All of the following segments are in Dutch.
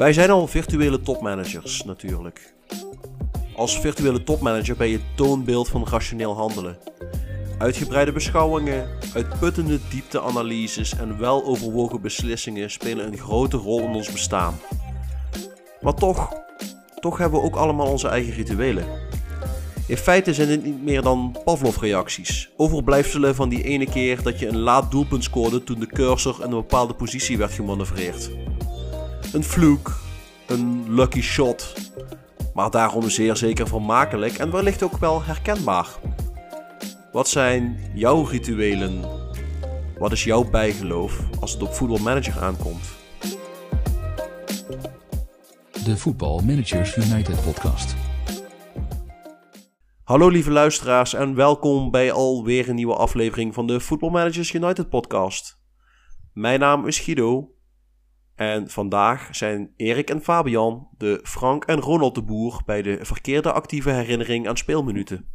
Wij zijn al virtuele topmanagers natuurlijk. Als virtuele topmanager ben je toonbeeld van rationeel handelen. Uitgebreide beschouwingen, uitputtende diepteanalyses en weloverwogen beslissingen spelen een grote rol in ons bestaan. Maar toch, toch hebben we ook allemaal onze eigen rituelen. In feite zijn het niet meer dan Pavlov-reacties, overblijfselen van die ene keer dat je een laat doelpunt scoorde toen de cursor in een bepaalde positie werd gemanoeuvreerd. Een fluke, een lucky shot, maar daarom zeer zeker vermakelijk en wellicht ook wel herkenbaar. Wat zijn jouw rituelen? Wat is jouw bijgeloof als het op Football Manager aankomt? De Football Managers United podcast. Hallo lieve luisteraars en welkom bij alweer een nieuwe aflevering van de Football Managers United podcast. Mijn naam is Guido en vandaag zijn Erik en Fabian de Frank en Ronald de Boer bij de verkeerde actieve herinnering aan speelminuten.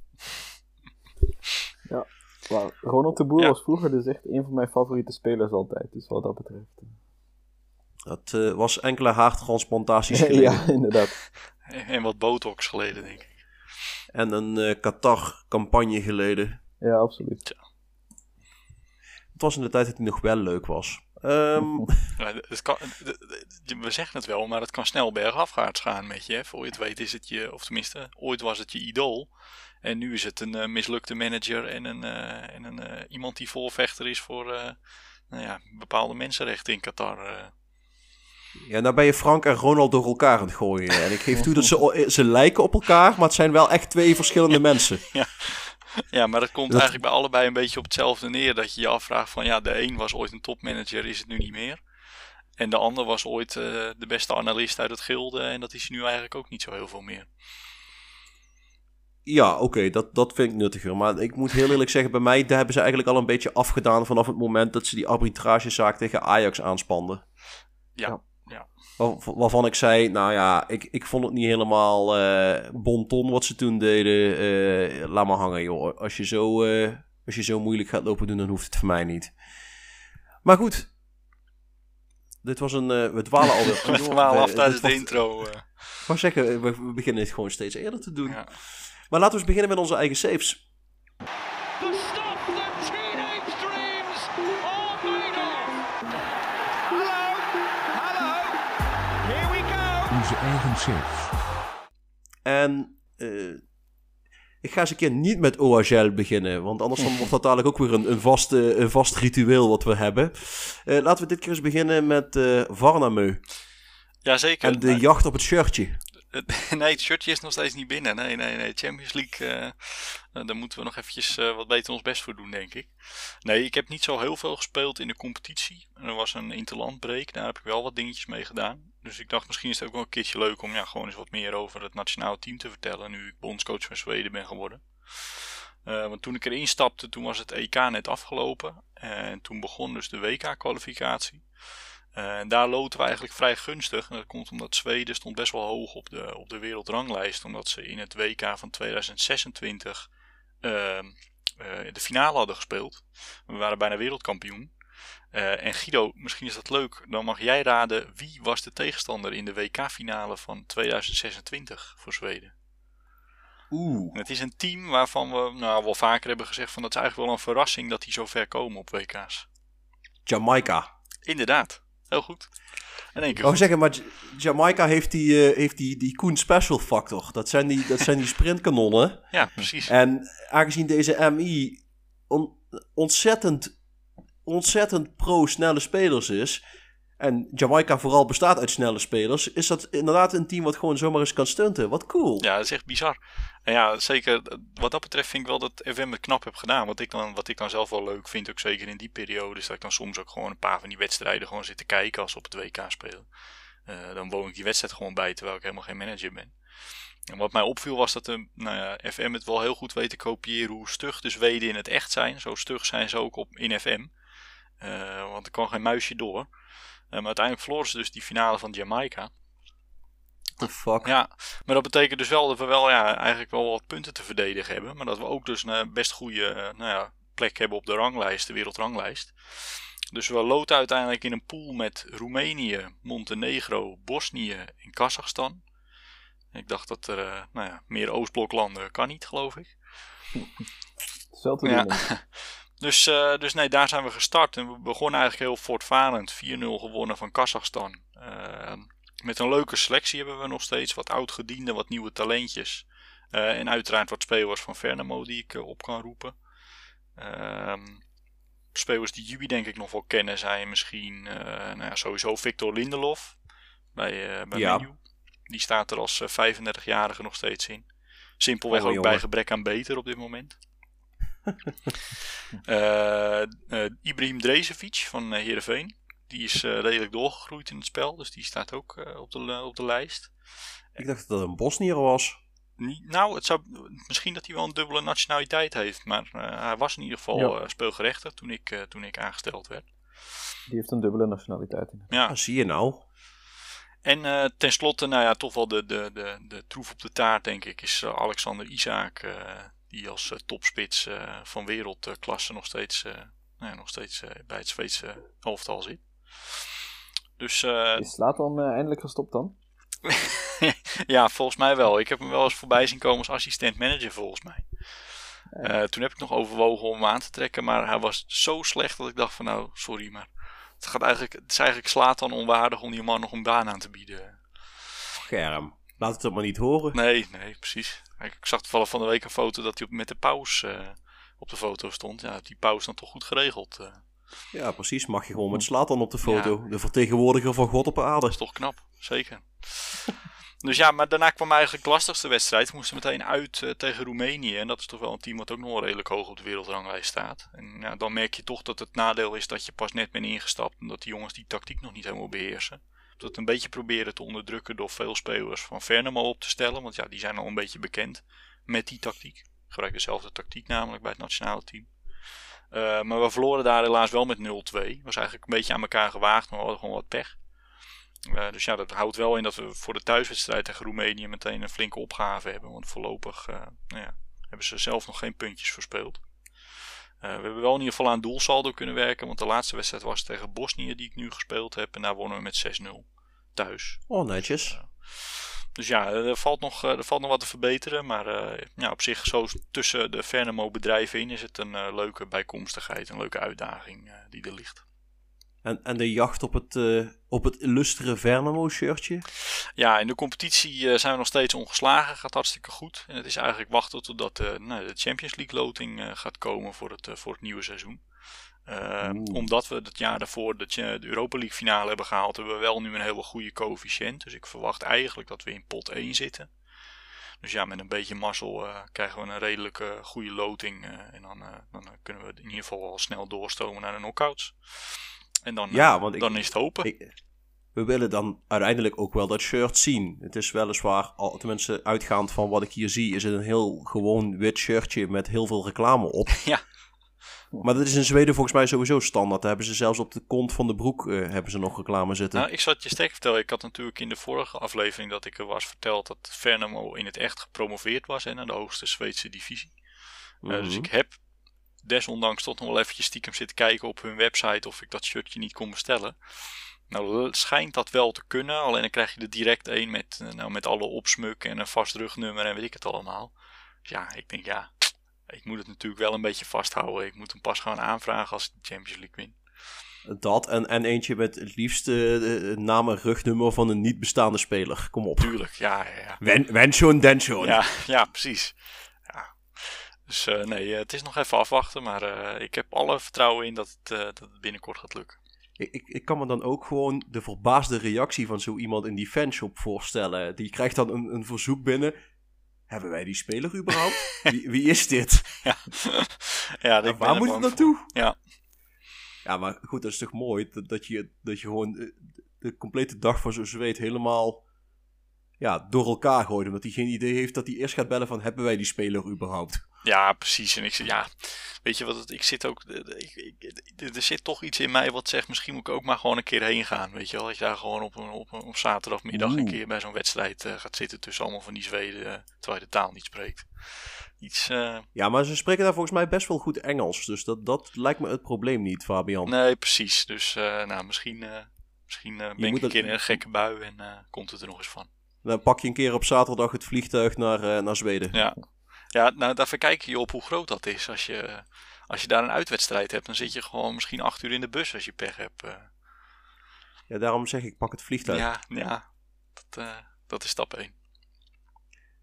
Ja, Ronald de Boer Ja. was vroeger dus echt een van mijn favoriete spelers altijd. Dus wat dat betreft. Dat eh, was enkele haartransplantaties geleden. ja, inderdaad. En wat botox geleden, denk ik. En een eh, Qatar-campagne geleden. Ja, absoluut. Het was in de tijd dat hij nog wel leuk was. Ehm, Ja, het kan, d- d- we zeggen het wel, maar het kan snel bergafwaarts gaan met je. hè. Voor je het weet is het je, of tenminste, ooit was het je idool. En nu is het een eh, mislukte manager en, een, eh, en een, eh, iemand die voorvechter is voor eh, nou ja, bepaalde mensenrechten in Qatar. Eh. ja, nou ben je Frank en Ronald door elkaar aan het gooien. En ik geef toe dat ze, ze lijken op elkaar, maar het zijn wel echt twee verschillende mensen. Ja, maar dat komt Dat- eigenlijk bij allebei een beetje op hetzelfde neer. Dat je je afvraagt van ja, de een was ooit een topmanager, is het nu niet meer. En de ander was ooit eh, de beste analist uit het gilde en dat is nu eigenlijk ook niet zo heel veel meer. Ja, oké, dat, dat vind ik nuttiger. Maar ik moet heel eerlijk zeggen, bij mij daar hebben ze eigenlijk al een beetje afgedaan vanaf het moment dat ze die arbitragezaak tegen Ajax aanspanden. Ja, Ja. Waarvan ik zei, nou ja, ik, ik vond het niet helemaal eh bon ton wat ze toen deden. Eh, laat maar hangen, joh. Als je, zo, eh, als je zo moeilijk gaat lopen doen, dan hoeft het voor mij niet. Maar goed. Dit was een... eh, we dwalen alweer. We dwalen af Eh, tijdens dit de intro. eh. Ik wou zeggen, we, we beginnen het gewoon steeds eerder te doen. ja. Maar laten we eens beginnen met onze eigen saves. Onze eigen saves. En eh, ik ga eens een keer niet met OHL beginnen, want anders dan wordt dat dadelijk ook weer een, een, vast, eh, een vast ritueel wat we hebben. Eh, laten we dit keer eens beginnen met eh Varnameu Jazeker. en de Nee, jacht op het shirtje. nee, het shirtje is nog steeds niet binnen. Nee, nee, nee. Champions League, daar moeten we nog eventjes eh, wat beter ons best voor doen, denk ik. Nee, ik heb niet zo heel veel gespeeld in de competitie. Er was een interlandbreak, daar heb ik wel wat dingetjes mee gedaan. Dus ik dacht, misschien is het ook wel een keertje leuk om ja, gewoon eens wat meer over het nationale team te vertellen. Nu ik bondscoach van Zweden ben geworden. Eh, want toen ik erin stapte, toen was het EK net afgelopen. En toen begon dus de WK-kwalificatie. Eh, en daar loten we eigenlijk vrij gunstig. En dat komt omdat Zweden stond best wel hoog op de, op de wereldranglijst. Omdat ze in het WK van 2026 eh, eh, de finale hadden gespeeld. We waren bijna wereldkampioen. Eh, en Guido, misschien is dat leuk. Dan mag jij raden wie was de tegenstander in de WK-finale van 2026 voor Zweden. Oeh. En het is een team waarvan we nou, wel vaker hebben gezegd van dat is eigenlijk wel een verrassing dat die zo ver komen op WK's. Jamaica. Inderdaad, heel goed. In één keer goed. zeggen, maar Jamaica heeft die, eh, heeft die, die Koen Special factor. Dat zijn die, dat zijn die sprintkanonnen. Ja, precies. En aangezien deze MI on- ontzettend, ontzettend pro-snelle spelers is. En Jamaica vooral bestaat uit snelle spelers. Is dat inderdaad een team wat gewoon zomaar eens kan stunten. Wat cool. Ja, dat is echt bizar. En ja, zeker eh, wat dat betreft vind ik wel dat FM het knap heb gedaan. Wat ik, dan, wat ik dan zelf wel leuk vind, ook zeker in die periode, is dat ik dan soms ook gewoon een paar van die wedstrijden gewoon zit te kijken als ze op het WK spelen. Eh, dan woon ik die wedstrijd gewoon bij, terwijl ik helemaal geen manager ben. En wat mij opviel was dat de, nou ja, FM het wel heel goed weet te kopiëren hoe stug de Zweden in het echt zijn. Zo stug zijn ze ook op, in FM. Eh, want er kwam geen muisje door. Eh, maar uiteindelijk verloren ze dus die finale van Jamaica. The fuck? Ja, maar dat betekent dus wel dat we wel ja, eigenlijk wel wat punten te verdedigen hebben. Maar dat we ook dus een best goede eh, nou ja, plek hebben op de ranglijst, de wereldranglijst. Dus we loten uiteindelijk in een pool met Roemenië, Montenegro, Bosnië en Kazachstan. Ik dacht dat er eh, nou ja, meer Oostbloklanden kan niet, geloof ik. Te Ja. Dus, eh, dus nee, daar zijn we gestart. En we begonnen eigenlijk heel voortvarend. 4-0 gewonnen van Kazachstan. Eh, met een leuke selectie hebben we nog steeds. Wat oud-gedienden, wat nieuwe talentjes. Eh, en uiteraard wat spelers van Vernamo die ik eh, op kan roepen. Ehm, spelers die jullie denk ik nog wel kennen zijn misschien nou ja, sowieso Victor Lindelof bij, bij Ja. Menu. Die staat er als eh, 35-jarige nog steeds in. Simpelweg Oh, ook jongen. bij gebrek aan beter op dit moment. Eh eh, Ibrahim Drezevic van eh, Heerenveen. Die is eh, redelijk doorgegroeid in het spel. Dus die staat ook eh, op, de, op de lijst. Ik dacht dat het een Bosnier was. Nou, het zou, misschien dat hij wel een dubbele nationaliteit heeft. Maar eh, hij was in ieder geval Ja. eh, speelgerechtig toen ik, eh, toen ik aangesteld werd. Die heeft een dubbele nationaliteit. in. Ja. Ah, zie je nou. En eh tenslotte, nou ja, toch wel de, de, de, de troef op de taart, denk ik, is Alexander Isaac. Eh, die als eh, topspits eh, van wereldklasse nog steeds, eh, nou ja, nog steeds bij het Zweedse elftal zit. Dus eh, Is Slatan eh, eindelijk gestopt dan? ja, volgens mij wel. Ik heb hem wel eens voorbij zien komen als assistent manager, volgens mij. Eh, toen heb ik nog overwogen om hem aan te trekken, maar hij was zo slecht dat ik dacht van nou, sorry, maar het, gaat eigenlijk, het is eigenlijk slaat dan onwaardig om die man nog een baan aan te bieden. Scherm. Laat het maar niet horen. Nee, nee, precies. Ik zag toevallig van de week een foto dat hij met de paus eh, op de foto stond. Ja, die paus dan toch goed geregeld. eh. Ja, precies. Mag je gewoon met Slatan op de foto. Ja. De vertegenwoordiger van God op aarde. Dat is toch knap, zeker. dus ja, maar daarna kwam eigenlijk de lastigste wedstrijd. We moesten meteen uit eh, tegen Roemenië. En dat is toch wel een team wat ook nog wel redelijk hoog op de wereldranglijst staat. En ja, dan merk je toch dat het nadeel is dat je pas net bent ingestapt. En dat die jongens die tactiek nog niet helemaal beheersen. Dat een beetje proberen te onderdrukken door veel spelers van Vernamo op te stellen. Want ja, die zijn al een beetje bekend met die tactiek. Gebruiken dezelfde tactiek namelijk bij het nationale team. Eh, maar we verloren daar helaas wel met 0-2. Was eigenlijk een beetje aan elkaar gewaagd, maar we hadden gewoon wat pech. Eh, dus ja, dat houdt wel in dat we voor de thuiswedstrijd tegen Roemenië meteen een flinke opgave hebben. Want voorlopig eh, nou ja, hebben ze zelf nog geen puntjes verspeeld. Eh, we hebben wel in ieder geval aan doelsaldo kunnen werken. Want de laatste wedstrijd was tegen Bosnië die ik nu gespeeld heb. En daar wonnen we met 6-0 thuis. Oh, netjes. Dus ja, er valt nog, eh, er valt nog wat te verbeteren. Maar eh, ja, op zich, zo tussen de Vernamo bedrijven in, is het een eh, leuke bijkomstigheid. Een leuke uitdaging eh, die er ligt. En, en de jacht op het, eh, op het illustere Vernamo-shirtje? Ja, in de competitie eh, zijn we nog steeds ongeslagen. Gaat hartstikke goed. En het is eigenlijk wachten totdat eh, nou, de Champions League loting eh, gaat komen voor het, voor het nieuwe seizoen. Omdat we het jaar daarvoor de, de Europa League finale hebben gehaald, hebben we wel nu een hele goede coëfficiënt. Dus ik verwacht eigenlijk dat we in pot 1 zitten. Dus ja, met een beetje mazzel krijgen we een redelijk eh, goede loting. en dan, dan kunnen we in ieder geval wel snel doorstomen naar de knockouts. En dan, eh, Ja, want ik- dan is het hopen. Ik- we willen dan uiteindelijk ook wel dat shirt zien. Het is weliswaar, al, tenminste uitgaand van wat ik hier zie, is het een heel gewoon wit shirtje met heel veel reclame op. Ja. Maar dat is in Zweden volgens mij sowieso standaard. Daar hebben ze zelfs op de kont van de broek eh, hebben ze nog reclame zitten. Nou, ik zal het je sterk vertellen. Ik had natuurlijk in de vorige aflevering dat ik er was verteld dat Vernamo in het echt gepromoveerd was hè, naar de hoogste Zweedse divisie. Eh, dus Mhm. ik heb desondanks toch nog wel eventjes stiekem zitten kijken op hun website of ik dat shirtje niet kon bestellen. Nou, schijnt dat wel te kunnen. Alleen dan krijg je er direct een met, eh, nou, met alle opsmuk en een vast rugnummer en weet ik het allemaal. Dus ja, ik denk ja, ik moet het natuurlijk wel een beetje vasthouden. Ik moet hem pas gaan aanvragen als ik de Champions League win. Dat en, en eentje met het liefste eh, naam en rugnummer van een niet bestaande speler. Kom op. Tuurlijk, ja, ja, ja. Wen, schon. Ja, ja precies. Dus eh, nee, eh, het is nog even afwachten. Maar eh, ik heb alle vertrouwen in dat het, dat het binnenkort gaat lukken. Ik, ik, ik kan me dan ook gewoon de verbaasde reactie van zo iemand in die fanshop voorstellen. Die krijgt dan een, een verzoek binnen. Hebben wij die speler überhaupt? wie, wie is dit? Ja, ja waar moet het naartoe? voor. Ja. Ja, maar goed, dat is toch mooi dat, dat, je, dat je gewoon eh, de complete dag van zo'n zweet helemaal ja, door elkaar gooit. Omdat hij geen idee heeft dat hij eerst gaat bellen van hebben wij die speler überhaupt. Ja, precies. En ik zeg, ja, weet je wat, het, ik zit ook, ik, ik, er zit toch iets in mij wat zegt, misschien moet ik ook maar gewoon een keer heen gaan. Weet je wel, dat je daar gewoon op, een, op, een, op zaterdagmiddag een keer bij zo'n wedstrijd eh, gaat zitten tussen allemaal van die Zweden, eh, terwijl je de taal niet spreekt. Iets, eh, Ja, maar ze spreken daar volgens mij best wel goed Engels. Dus dat, dat lijkt me het probleem niet, Fabian. nee, precies. Dus, nou, misschien, misschien ben ik moet een het- keer in een gekke bui en komt het er nog eens van. Dan pak je een keer op zaterdag het vliegtuig naar, naar Zweden. Ja. Ja, nou, daar verkijk je op hoe groot dat is. Als je, als je daar een uitwedstrijd hebt, dan zit je gewoon misschien acht uur in de bus als je pech hebt. eh. Ja, daarom zeg ik pak het vliegtuig. Ja, Ja, ja dat, eh, dat is stap 1.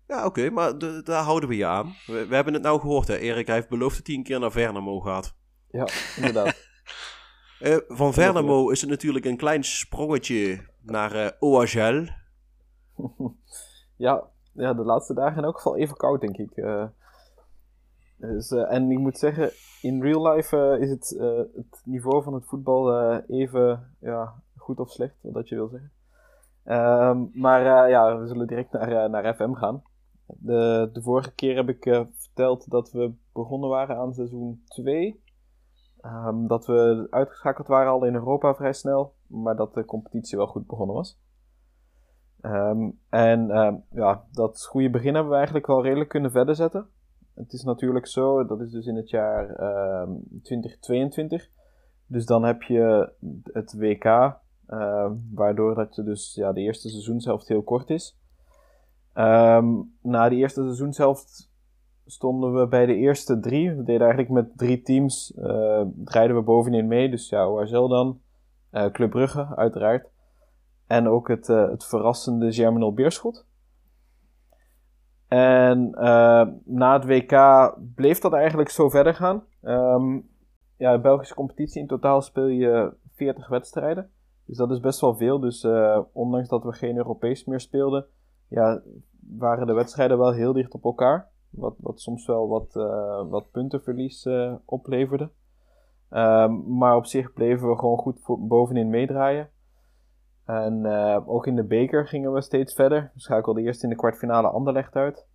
oké, maar d- daar houden we je aan. We, we hebben het nou gehoord, hè. Erik hij heeft beloofd dat hij een keer naar Vernamo gaat. Ja, inderdaad. Eh, van Vernamo is het natuurlijk een klein sprongetje naar eh OHL. ja, ja, de laatste dagen in elk geval even koud, denk ik. Eh, dus, eh, en ik moet zeggen, in real life eh, is het, het niveau van het voetbal even ja, goed of slecht, wat dat je wil zeggen. Ehm, maar ja, we zullen direct naar, naar FM gaan. De, de vorige keer heb ik verteld dat we begonnen waren aan seizoen 2. Ehm, dat we uitgeschakeld waren al in Europa vrij snel, maar dat de competitie wel goed begonnen was. Ehm, en ehm, ja, dat goede begin hebben we eigenlijk wel redelijk kunnen verder zetten. Het is natuurlijk zo, dat is dus in het jaar ehm 2022. Dus dan heb je het WK, ehm, waardoor dat je dus ja, de eerste seizoenshelft heel kort is. Ehm, na de eerste seizoenshelft stonden we bij de eerste drie. We deden eigenlijk met drie teams, eh draaiden we bovenin mee. Dus ja, OHL dan, eh Club Brugge uiteraard. En ook het, eh, het verrassende Germinal Beerschot. En eh, na het WK bleef dat eigenlijk zo verder gaan. Ehm, ja, de Belgische competitie in totaal speel je 40 wedstrijden. Dus dat is best wel veel. Dus eh, ondanks dat we geen Europees meer speelden, ja, waren de wedstrijden wel heel dicht op elkaar. Wat, wat soms wel wat, wat puntenverlies eh, opleverde. Ehm, maar op zich bleven we gewoon goed bovenin meedraaien. En eh, ook in de beker gingen we steeds verder. We schakelden eerst in de kwartfinale Anderlecht uit.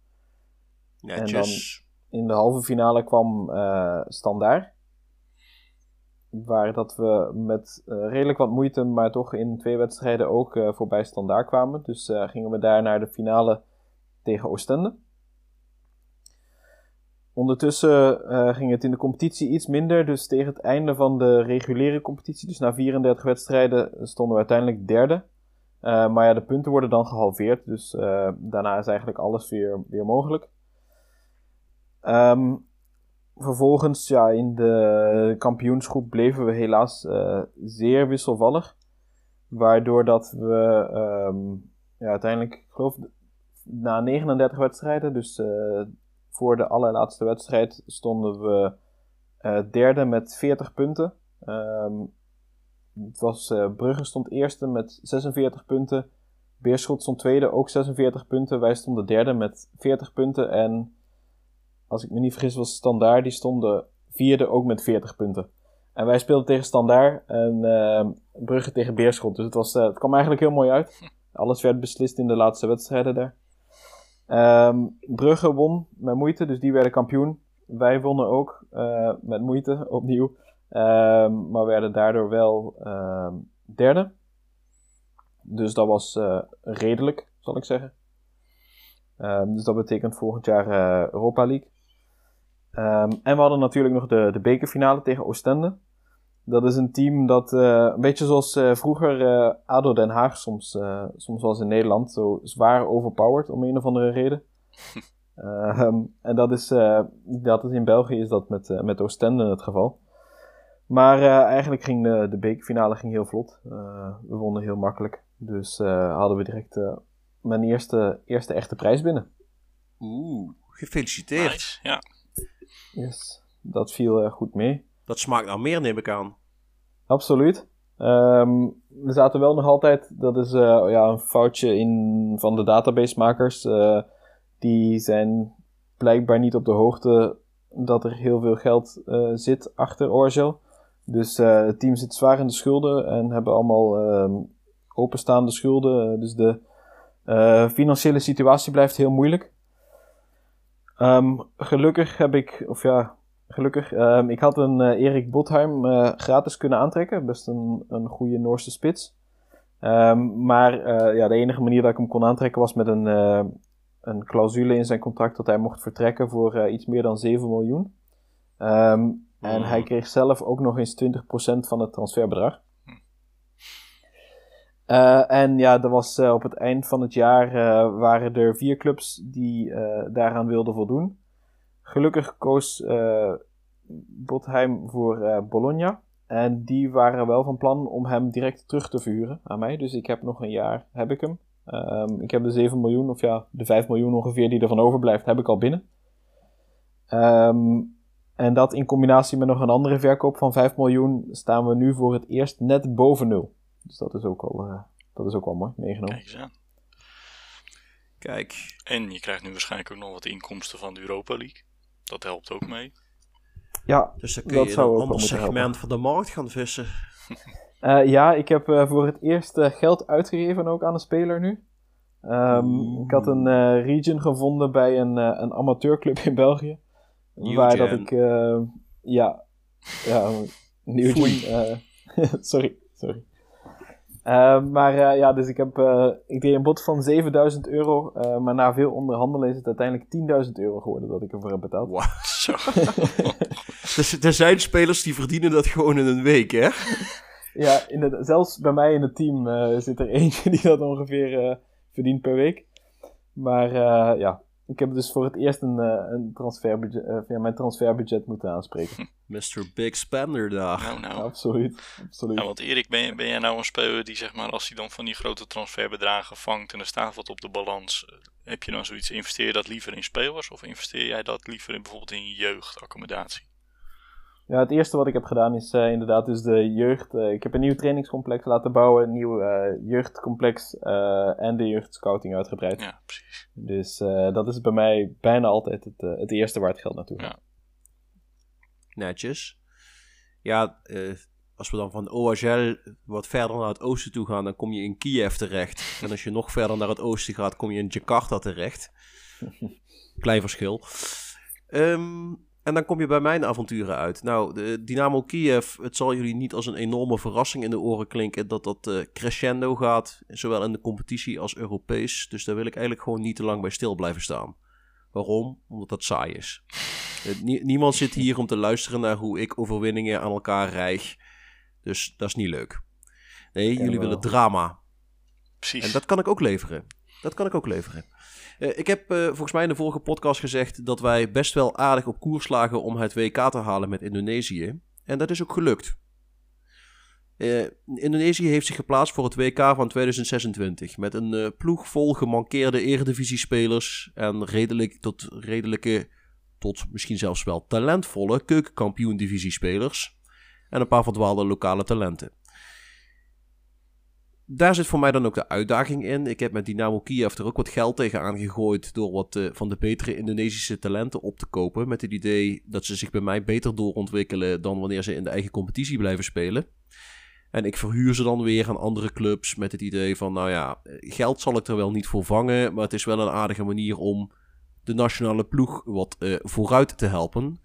Netjes. In de halve finale kwam eh Standaard. Waar dat we met eh, redelijk wat moeite, maar toch in twee wedstrijden ook voorbij Standaard kwamen. Dus gingen we daar naar de finale tegen Oostende. Ondertussen eh, ging het in de competitie iets minder. Dus tegen het einde van de reguliere competitie, dus na 34 wedstrijden, stonden we uiteindelijk derde. Eh, maar ja, de punten worden dan gehalveerd. Dus eh, daarna is eigenlijk alles weer, weer mogelijk. Ehm, vervolgens, ja, in de kampioensgroep bleven we helaas zeer wisselvallig. Waardoor dat we ehm, ja, uiteindelijk, ik geloof, na 39 wedstrijden, dus voor de allerlaatste wedstrijd, stonden we eh, derde met 40 punten. Ehm, het was, eh, Brugge stond eerste met 46 punten. Beerschot stond tweede, ook 46 punten. Wij stonden derde met 40 punten. En als ik me niet vergis, was Standaard. Die stonden vierde, ook met 40 punten. En wij speelden tegen Standaard en eh, Brugge tegen Beerschot. Dus het, was, eh, het kwam eigenlijk heel mooi uit. Alles werd beslist in de laatste wedstrijden daar. Ehm, Brugge won met moeite, dus die werden kampioen. Wij wonnen ook eh, met moeite opnieuw. Ehm, maar werden daardoor wel ehm, derde. Dus dat was eh, redelijk, zal ik zeggen. Dus dat betekent volgend jaar eh, Europa League. En we hadden natuurlijk nog de, de bekerfinale tegen Oostende. Dat is een team dat eh, een beetje zoals eh, vroeger eh, ADO Den Haag soms, eh, soms was in Nederland. Zo zwaar overpowered om een of andere reden. Ehm, en dat is, eh, dat is in België is dat met, met Oostende het geval. Maar eh, eigenlijk ging de, de bekerfinale ging heel vlot. Eh, we wonnen heel makkelijk. Dus eh, hadden we direct eh, mijn eerste, eerste echte prijs binnen. Oeh, gefeliciteerd. Nice, ja. Yes. Dat viel goed mee. Dat smaakt naar meer, neem ik aan. Absoluut. Ehm, we zaten wel nog altijd, dat is eh, ja, een foutje in, van de databasemakers. Eh, die zijn blijkbaar niet op de hoogte dat er heel veel geld eh, zit achter Orgel. Dus het team zit zwaar in de schulden en hebben allemaal ehm, openstaande schulden. Dus de Uh, financiële situatie blijft heel moeilijk. Um, gelukkig heb ik, of ja, gelukkig, um, ik had een uh, Erik Botheim uh, gratis kunnen aantrekken. Best een, een goede Noorse spits. Um, maar ja, de enige manier dat ik hem kon aantrekken was met een, een clausule in zijn contract dat hij mocht vertrekken voor iets meer dan 7 miljoen. En hij kreeg zelf ook nog eens 20% van het transferbedrag. Uh, en ja, er was uh, op het eind van het jaar uh, waren er vier clubs die daaraan wilden voldoen. Gelukkig koos Botheim voor Bologna. En die waren wel van plan om hem direct terug te verhuren aan mij. Dus ik heb nog een jaar, heb ik hem. Um, ik heb de 7 miljoen, of ja, de 5 miljoen ongeveer die ervan overblijft, heb ik al binnen. Um, en dat in combinatie met nog een andere verkoop van 5 miljoen staan we nu voor het eerst net boven nul. Dus dat is ook al, uh, dat is ook al mooi meegenomen. Kijk. Kijk. En je krijgt nu waarschijnlijk ook nog wat inkomsten van de Europa League. Dat helpt ook mee. Ja, dus dan kun je in een ander segment helpen. van de markt gaan vissen. uh, ja, ik heb uh, voor het eerst geld uitgegeven ook aan een speler nu. Um, ik had een region gevonden bij een, een amateurclub in België. Waar dat ik, ja, ja, sorry, sorry. Uh, maar uh, ja, dus ik, heb, uh, ik deed een bod van 7000 euro. maar na veel onderhandelen is het uiteindelijk 10.000 euro geworden dat ik ervoor heb betaald. Wow, zo. dus er zijn spelers die verdienen dat gewoon in een week, hè? ja, in de, zelfs bij mij in het team zit er eentje die dat ongeveer verdient per week. Maar ja, ik heb dus voor het eerst een, een transferbudget, ja, mijn transferbudget moeten aanspreken. Mr. Big Spender daar. Nou, nou. Absoluut. absoluut. Ja, want Erik, ben, ben jij nou een speler die zeg maar, als hij dan van die grote transferbedragen vangt en er staat wat op de balans, eh, heb je dan zoiets, investeer je dat liever in spelers of investeer jij dat liever in bijvoorbeeld in jeugdaccommodatie? Ja, het eerste wat ik heb gedaan is uh, inderdaad dus de jeugd. Uh, ik heb een nieuw trainingscomplex laten bouwen, een nieuw uh, jeugdcomplex en de jeugdscouting uitgebreid. Ja, precies. Dus dat is bij mij bijna altijd het, het eerste waar het geld naartoe gaat. Ja netjes. Ja, uh, als we dan van OHL wat verder naar het oosten toe gaan, dan kom je in Kiev terecht. En als je nog verder naar het oosten gaat, kom je in Jakarta terecht. Klein verschil. Um, en dan kom je bij mijn avonturen uit. Nou, de Dynamo Kiev, het zal jullie niet als een enorme verrassing in de oren klinken dat dat uh, crescendo gaat, zowel in de competitie als Europees. Dus daar wil ik eigenlijk gewoon niet te lang bij stil blijven staan. Waarom? Omdat dat saai is. Eh, niemand zit hier om te luisteren naar hoe ik overwinningen aan elkaar rijg. Dus dat is niet leuk. Nee, jullie willen drama. Precies. En dat kan ik ook leveren. Dat kan ik ook leveren. Uh, ik heb uh, volgens mij in de vorige podcast gezegd dat wij best wel aardig op koers lagen om het WK te halen met Indonesië. En dat is ook gelukt. Uh, Indonesië heeft zich geplaatst voor het WK van 2026 met een ploeg vol gemankeerde eredivisiespelers en redelijk tot redelijke tot misschien zelfs wel talentvolle keukenkampioen-divisiespelers en een paar verdwaalde lokale talenten. Daar zit voor mij dan ook de uitdaging in. Ik heb met Dynamo Kiev er ook wat geld tegen aangegooid door wat uh, van de betere Indonesische talenten op te kopen. Met het idee dat ze zich bij mij beter doorontwikkelen dan wanneer ze in de eigen competitie blijven spelen. En ik verhuur ze dan weer aan andere clubs met het idee van, nou ja, geld zal ik er wel niet voor vangen, maar het is wel een aardige manier om de nationale ploeg wat uh, vooruit te helpen.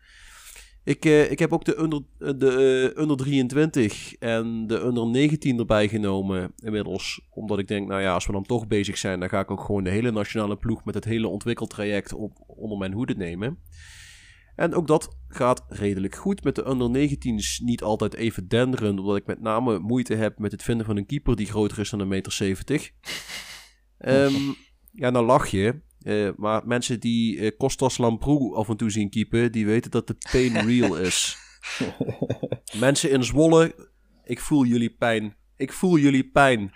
Ik, uh, ik heb ook de onder, de, uh, onder 23 en de onder 19 erbij genomen inmiddels. Omdat ik denk, nou ja, als we dan toch bezig zijn, dan ga ik ook gewoon de hele nationale ploeg met het hele ontwikkeltraject op, onder mijn hoede nemen. En ook dat gaat redelijk goed. Met de onder 19's niet altijd even denderen, omdat ik met name moeite heb met het vinden van een keeper die groter is dan een meter 70. Um, ja, nou lach je. Uh, maar mensen die uh, Kostas Lamproe af en toe zien keepen, die weten dat de pain real is. mensen in Zwolle, ik voel jullie pijn. Ik voel jullie pijn.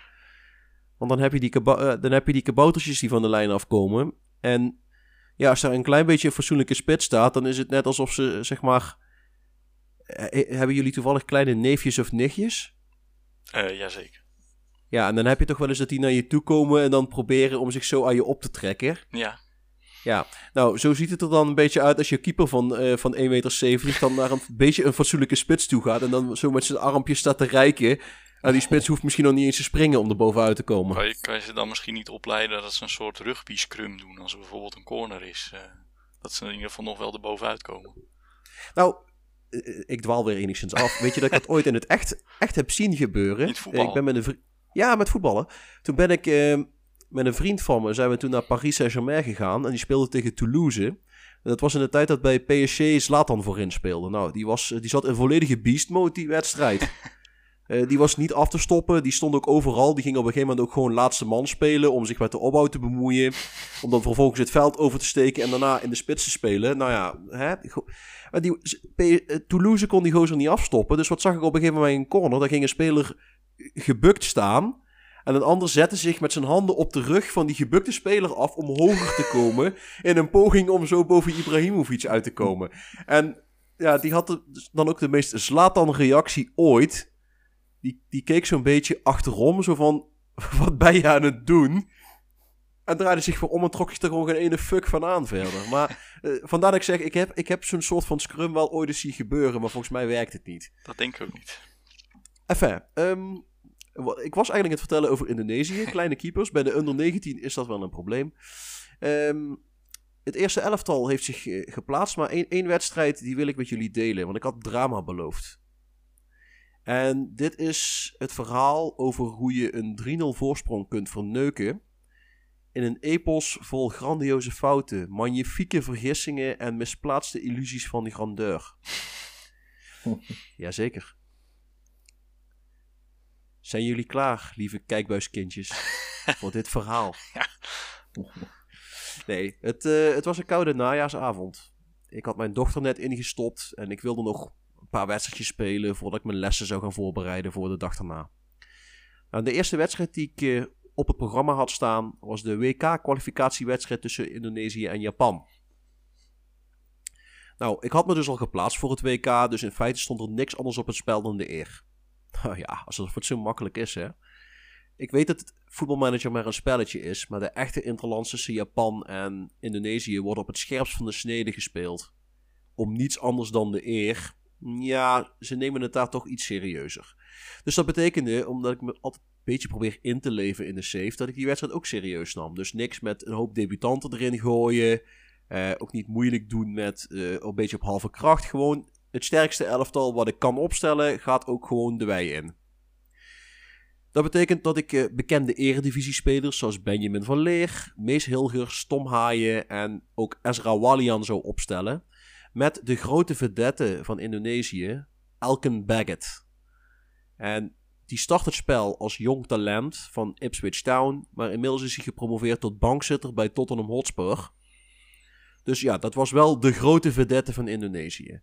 Want dan heb je die, uh, dan heb je die kaboutertjes die van de lijn afkomen. En ja, als er een klein beetje een fatsoenlijke spits staat, dan is het net alsof ze, zeg maar... hebben jullie toevallig kleine neefjes of nichtjes? jazeker. Ja, en dan heb je toch wel eens dat die naar je toe komen en dan proberen om zich zo aan je op te trekken. Ja. Ja, nou, zo ziet het er dan een beetje uit als je keeper van, uh, van 1,70 meter dan naar een beetje een fatsoenlijke spits toe gaat en dan zo met zijn armpjes staat te rijken. En die spits hoeft misschien nog niet eens te springen om er bovenuit te komen. Kan je, kan je ze dan misschien niet opleiden dat ze een soort rugby scrum doen als er bijvoorbeeld een corner is? eh, dat ze in ieder geval nog wel er bovenuit komen. Nou, eh, ik dwaal weer enigszins af. Weet je dat ik dat ooit in het echt, echt heb zien gebeuren? Ik ben met een Ja, met voetballen. Toen ben ik eh, met een vriend van me, zijn we toen naar Paris Saint-Germain gegaan. En die speelde tegen Toulouse. En dat was in de tijd dat bij PSG Zlatan voorin speelde. Nou, die, was, die zat in volledige beast mode, die wedstrijd. Eh, die was niet af te stoppen. Die stond ook overal. Die ging op een gegeven moment ook gewoon laatste man spelen. Om zich met de opbouw te bemoeien. Om dan vervolgens het veld over te steken. En daarna in de spits te spelen. Nou ja, hè. Maar die, eh, Toulouse kon die gozer niet afstoppen. Dus wat zag ik op een gegeven moment in een corner? Daar ging een speler gebukt staan. En een ander zette zich met zijn handen op de rug van die gebukte speler af om hoger te komen. In een poging om zo boven Ibrahimovic uit te komen. En ja, die had de- dan ook de meest Zlatan-reactie ooit. Die, die keek zo'n beetje achterom, zo van, wat ben je aan het doen? En draaide zich voor om en trok zich er gewoon geen ene fuck van aan verder. Maar eh, vandaar dat ik zeg, ik heb, ik heb zo'n soort van scrum wel ooit eens zien gebeuren, maar volgens mij werkt het niet. Dat denk ik ook niet. Enfin, ehm, ik was eigenlijk aan het vertellen over Indonesië. Kleine keepers. Bij de under 19 is dat wel een probleem. Ehm, het eerste elftal heeft zich eh, geplaatst, maar één, één wedstrijd die wil ik met jullie delen, want ik had drama beloofd. En dit is het verhaal over hoe je een 3-0 voorsprong kunt verneuken in een epos vol grandioze fouten, magnifieke vergissingen en misplaatste illusies van de grandeur. Jazeker. Zijn jullie klaar, lieve kijkbuiskindjes, voor dit verhaal? Nee, het, eh, het was een koude najaarsavond. Ik had mijn dochter net ingestopt en ik wilde nog een paar wedstrijdjes spelen voordat ik mijn lessen zou gaan voorbereiden voor de dag daarna. Nou, de eerste wedstrijd die ik eh, op het programma had staan was de WK-kwalificatiewedstrijd tussen Indonesië en Japan. Nou, ik had me dus al geplaatst voor het WK, dus in feite stond er niks anders op het spel dan de eer. Ja, alsof het zo makkelijk is, hè. Ik weet dat voetbalmanager maar een spelletje is, maar de echte interlands tussen Japan en Indonesië worden op het scherpst van de snede gespeeld. Om niets anders dan de eer. Ja, ze nemen het daar toch iets serieuzer. Dus dat betekende, omdat ik me altijd een beetje probeer in te leven in de safe, dat ik die wedstrijd ook serieus nam. Dus niks met een hoop debutanten erin gooien. eh, ook niet moeilijk doen met eh, een beetje op halve kracht. Gewoon het sterkste elftal wat ik kan opstellen, gaat ook gewoon de wei in. Dat betekent dat ik eh, bekende eredivisiespelers zoals Benjamin van Leer, Mees Hilgers, Tom Haaien en ook Ezra Walian zou opstellen. Met de grote vedette van Indonesië, Elken Baggett. En die start het spel als jong talent van Ipswich Town, maar inmiddels is hij gepromoveerd tot bankzitter bij Tottenham Hotspur. Dus ja, dat was wel de grote vedette van Indonesië.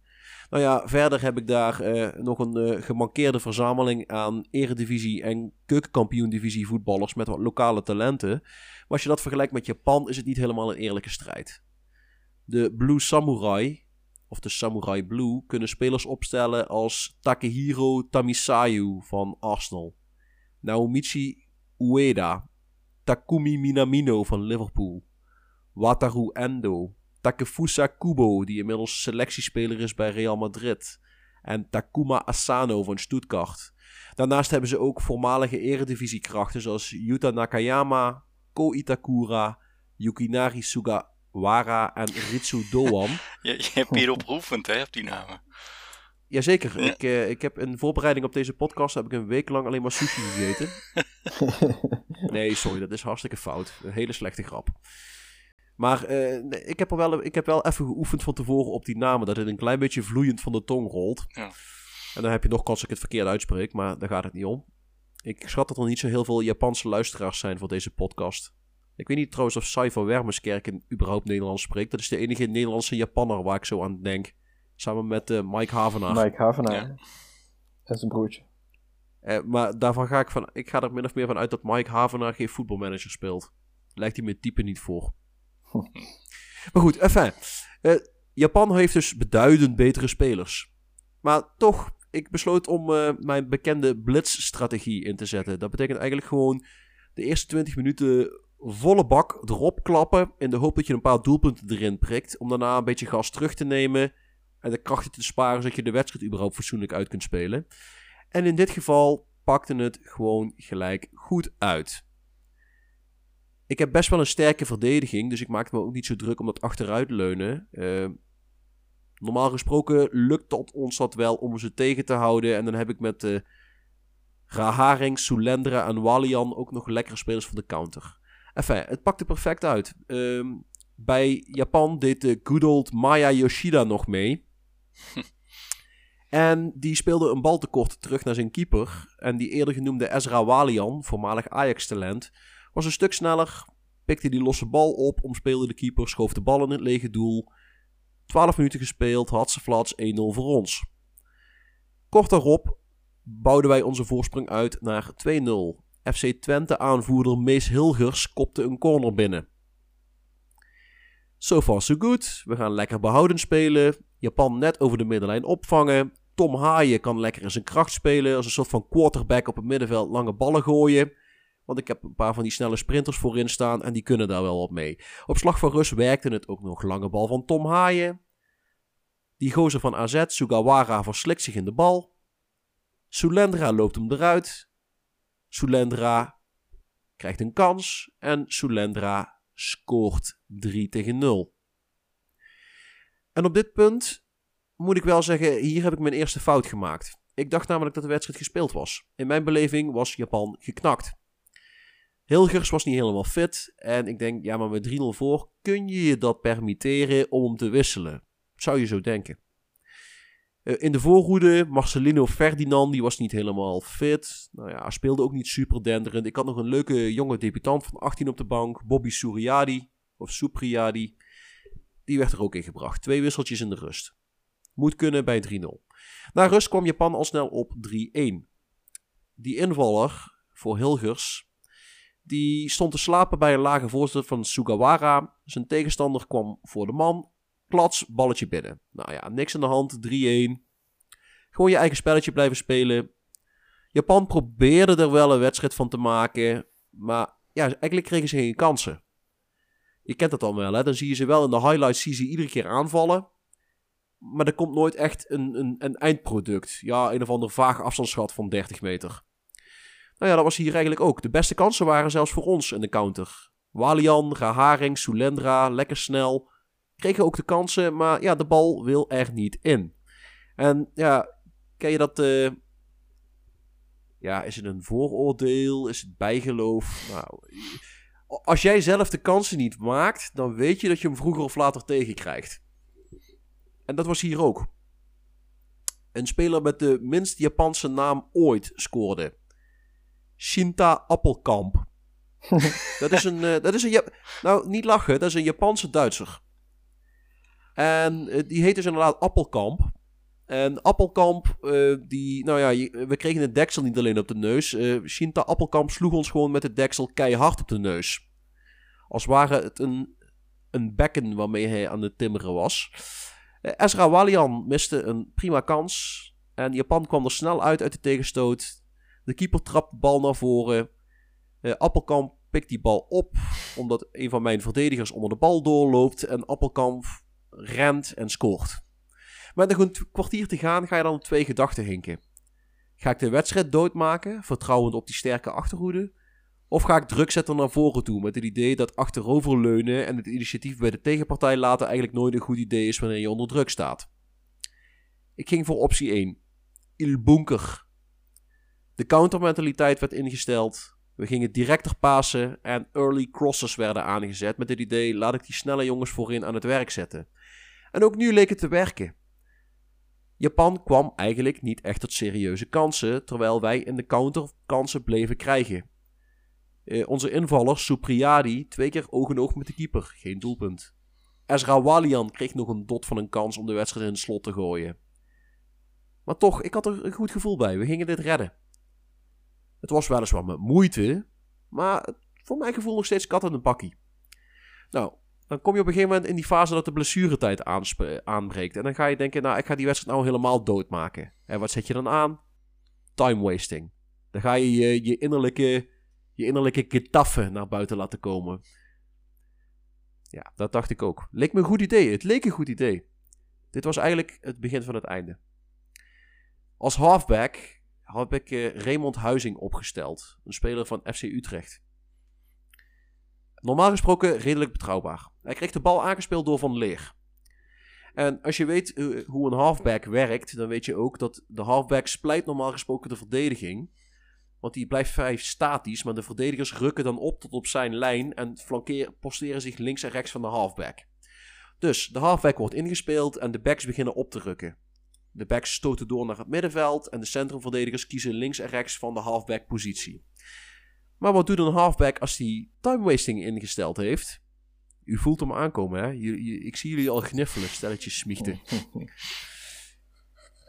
Nou ja, verder heb ik daar eh, nog een eh, gemankeerde verzameling aan eredivisie en keukenkampioen-divisie voetballers met wat lokale talenten. Maar als je dat vergelijkt met Japan, is het niet helemaal een eerlijke strijd. De Blue Samurai, of de Samurai Blue, kunnen spelers opstellen als Takehiro Tamisayu van Arsenal, Naomichi Ueda, Takumi Minamino van Liverpool, Wataru Endo, Takefusa Kubo, die inmiddels selectiespeler is bij Real Madrid. En Takuma Asano van Stuttgart. Daarnaast hebben ze ook voormalige eredivisiekrachten zoals Yuta Nakayama, Ko Itakura, Yukinari Sugawara en Ritsu Doan. Je, je hebt hierop geoefend, hè, op die namen. Jazeker, Ja. Ik, eh, ik heb in voorbereiding op deze podcast heb ik een week lang alleen maar sushi gegeten. nee, sorry, dat is hartstikke fout. Een hele slechte grap. Maar eh, ik, heb er wel, ik heb wel even geoefend van tevoren op die namen. Dat het een klein beetje vloeiend van de tong rolt. Ja. En dan heb je nog kans dat ik het verkeerd uitspreek, maar daar gaat het niet om. Ik schat dat er niet zo heel veel Japanse luisteraars zijn voor deze podcast. Ik weet niet trouwens of Saifa Wermerskerken überhaupt Nederlands spreekt. Dat is de enige Nederlandse Japanner waar ik zo aan denk. Samen met eh, Mike Havenaar. Mike Havenaar. Ja. En zijn broertje. Eh, maar daarvan ga ik van. Ik ga er min of meer van uit dat Mike Havenaar geen voetbalmanager speelt. Lijkt hij me het type niet voor. Maar goed, enfin. Eh, Japan heeft dus beduidend betere spelers. Maar toch, ik besloot om eh, mijn bekende blitzstrategie in te zetten. Dat betekent eigenlijk gewoon de eerste 20 minuten volle bak erop klappen. In de hoop dat je een paar doelpunten erin prikt. Om daarna een beetje gas terug te nemen. En de krachten te sparen zodat je de wedstrijd überhaupt fatsoenlijk uit kunt spelen. En in dit geval pakten het gewoon gelijk goed uit. Ik heb best wel een sterke verdediging, dus ik maakte me ook niet zo druk om dat achteruitleunen. Uh, normaal gesproken lukt dat ons dat wel om ze tegen te houden. En dan heb ik met uh, Raharing, Sulendra en Walian ook nog lekkere spelers voor de counter. Enfin, het pakte perfect uit. Uh, bij Japan deed de good old Maya Yoshida nog mee. en die speelde een baltekort terug naar zijn keeper. En die eerder genoemde Ezra Walian, voormalig Ajax-talent, was een stuk sneller. Pikte die losse bal op, omspeelde de keeper, schoof de bal in het lege doel. 12 minuten gespeeld, had ze flats 1-0 voor ons. Kort daarop bouwden wij onze voorsprong uit naar 2-0. FC Twente aanvoerder Mees Hilgers kopte een corner binnen. So far so good. We gaan lekker behouden spelen. Japan net over de middenlijn opvangen. Tom Haaien kan lekker in zijn kracht spelen. Als een soort van quarterback op het middenveld lange ballen gooien. Want ik heb een paar van die snelle sprinters voorin staan en die kunnen daar wel op mee. Op slag van rust werkte het ook nog lange bal van Tom Haaien. Die gozer van AZ, Sugawara, verslikt zich in de bal. Sulendra loopt hem eruit. Sulendra krijgt een kans en Sulendra scoort 3 tegen 0. En op dit punt moet ik wel zeggen, hier heb ik mijn eerste fout gemaakt. Ik dacht namelijk dat de wedstrijd gespeeld was. In mijn beleving was Japan geknakt. Hilgers was niet helemaal fit. En ik denk, ja, maar met 3-0 voor kun je je dat permitteren om te wisselen. Zou je zo denken. Uh, in de voorhoede, Marcelino Ferdinand, die was niet helemaal fit. Nou ja, speelde ook niet super denderend. Ik had nog een leuke jonge debutant van 18 op de bank, Bobby Suriadi, of Supriadi. Die werd er ook in gebracht. Twee wisseltjes in de rust. Moet kunnen bij 3-0. Na rust kwam Japan al snel op 3-1. Die invaller voor Hilgers die stond te slapen bij een lage voorzet van Sugawara. Zijn tegenstander kwam voor de man. Klats, balletje binnen. Nou ja, niks aan de hand. 3-1. Gewoon je eigen spelletje blijven spelen. Japan probeerde er wel een wedstrijd van te maken. Maar ja, eigenlijk kregen ze geen kansen. Je kent dat dan wel, hè? Dan zie je ze wel in de highlights, zie je iedere keer aanvallen. Maar er komt nooit echt een, een, een eindproduct. Ja, een of ander vaag afstandsschat van 30 meter. Nou ja, dat was hier eigenlijk ook. De beste kansen waren zelfs voor ons in de counter. Walian, Gaharing, Sulendra, lekker snel. Kregen ook de kansen, maar ja, de bal wil er niet in. En ja, ken je dat... Uh... Ja, is het een vooroordeel? Is het bijgeloof? Nou, als jij zelf de kansen niet maakt, dan weet je dat je hem vroeger of later tegenkrijgt. En dat was hier ook. Een speler met de minst Japanse naam ooit scoorde. Shinta Appelkamp. dat is een, uh, dat is een nou niet lachen, dat is een Japanse Duitser. En uh, die heet dus inderdaad Appelkamp. En Appelkamp, uh, die, nou ja, we kregen het deksel niet alleen op de neus. Shinta Appelkamp sloeg ons gewoon met het deksel keihard op de neus. Als ware het een, een bekken waarmee hij aan het timmeren was. Ezra Walian miste een prima kans. En Japan kwam er snel uit uit de tegenstoot. De keeper trapt de bal naar voren. Uh, Appelkamp pikt die bal op, omdat een van mijn verdedigers onder de bal doorloopt. En Appelkamp rent en scoort. Met nog een kwartier te gaan ga je dan op twee gedachten hinken. Ga ik de wedstrijd doodmaken, vertrouwend op die sterke achterhoede? Of ga ik druk zetten naar voren toe met het idee dat achteroverleunen en het initiatief bij de tegenpartij laten eigenlijk nooit een goed idee is wanneer je onder druk staat? Ik ging voor optie 1. Il Bunker de countermentaliteit werd ingesteld. We gingen directer passen en early crosses werden aangezet met het idee: laat ik die snelle jongens voorin aan het werk zetten. En ook nu leek het te werken. Japan kwam eigenlijk niet echt tot serieuze kansen, terwijl wij in de counter kansen bleven krijgen. Eh, onze invaller Supriadi twee keer oog in oog met de keeper, geen doelpunt. Ezra Walian kreeg nog een dot van een kans om de wedstrijd in het slot te gooien. Maar toch, ik had er een goed gevoel bij. We gingen dit redden. Het was weliswaar met moeite, maar voor mijn gevoel nog steeds kat in een bakkie. Nou, dan kom je op een gegeven moment in die fase dat de blessuretijd aanbreekt. En dan ga je denken, nou, ik ga die wedstrijd nou helemaal doodmaken. En wat zet je dan aan? Time wasting. Dan ga je je, je innerlijke, je innerlijke getaffe naar buiten laten komen. Ja, dat dacht ik ook. Leek me een goed idee. Het leek een goed idee. Dit was eigenlijk het begin van het einde. Als halfback heb ik eh, Raymond Huizing opgesteld. Een speler van FC Utrecht. Normaal gesproken redelijk betrouwbaar. Hij kreeg de bal aangespeeld door Van Leer. En als je weet eh, hoe een halfback werkt, dan weet je ook dat de halfback splijt normaal gesproken de verdediging. Want die blijft vrij statisch, maar de verdedigers rukken dan op tot op zijn lijn en flankeer, posteren zich links en rechts van de halfback. Dus de halfback wordt ingespeeld en de backs beginnen op te rukken. De backs stoten door naar het middenveld en de centrumverdedigers kiezen links en rechts van de halfback positie. Maar wat doet een halfback als hij time wasting ingesteld heeft? U voelt hem aankomen, hè? Je- je- ik zie jullie al gniffelen, stelletjes smiechten.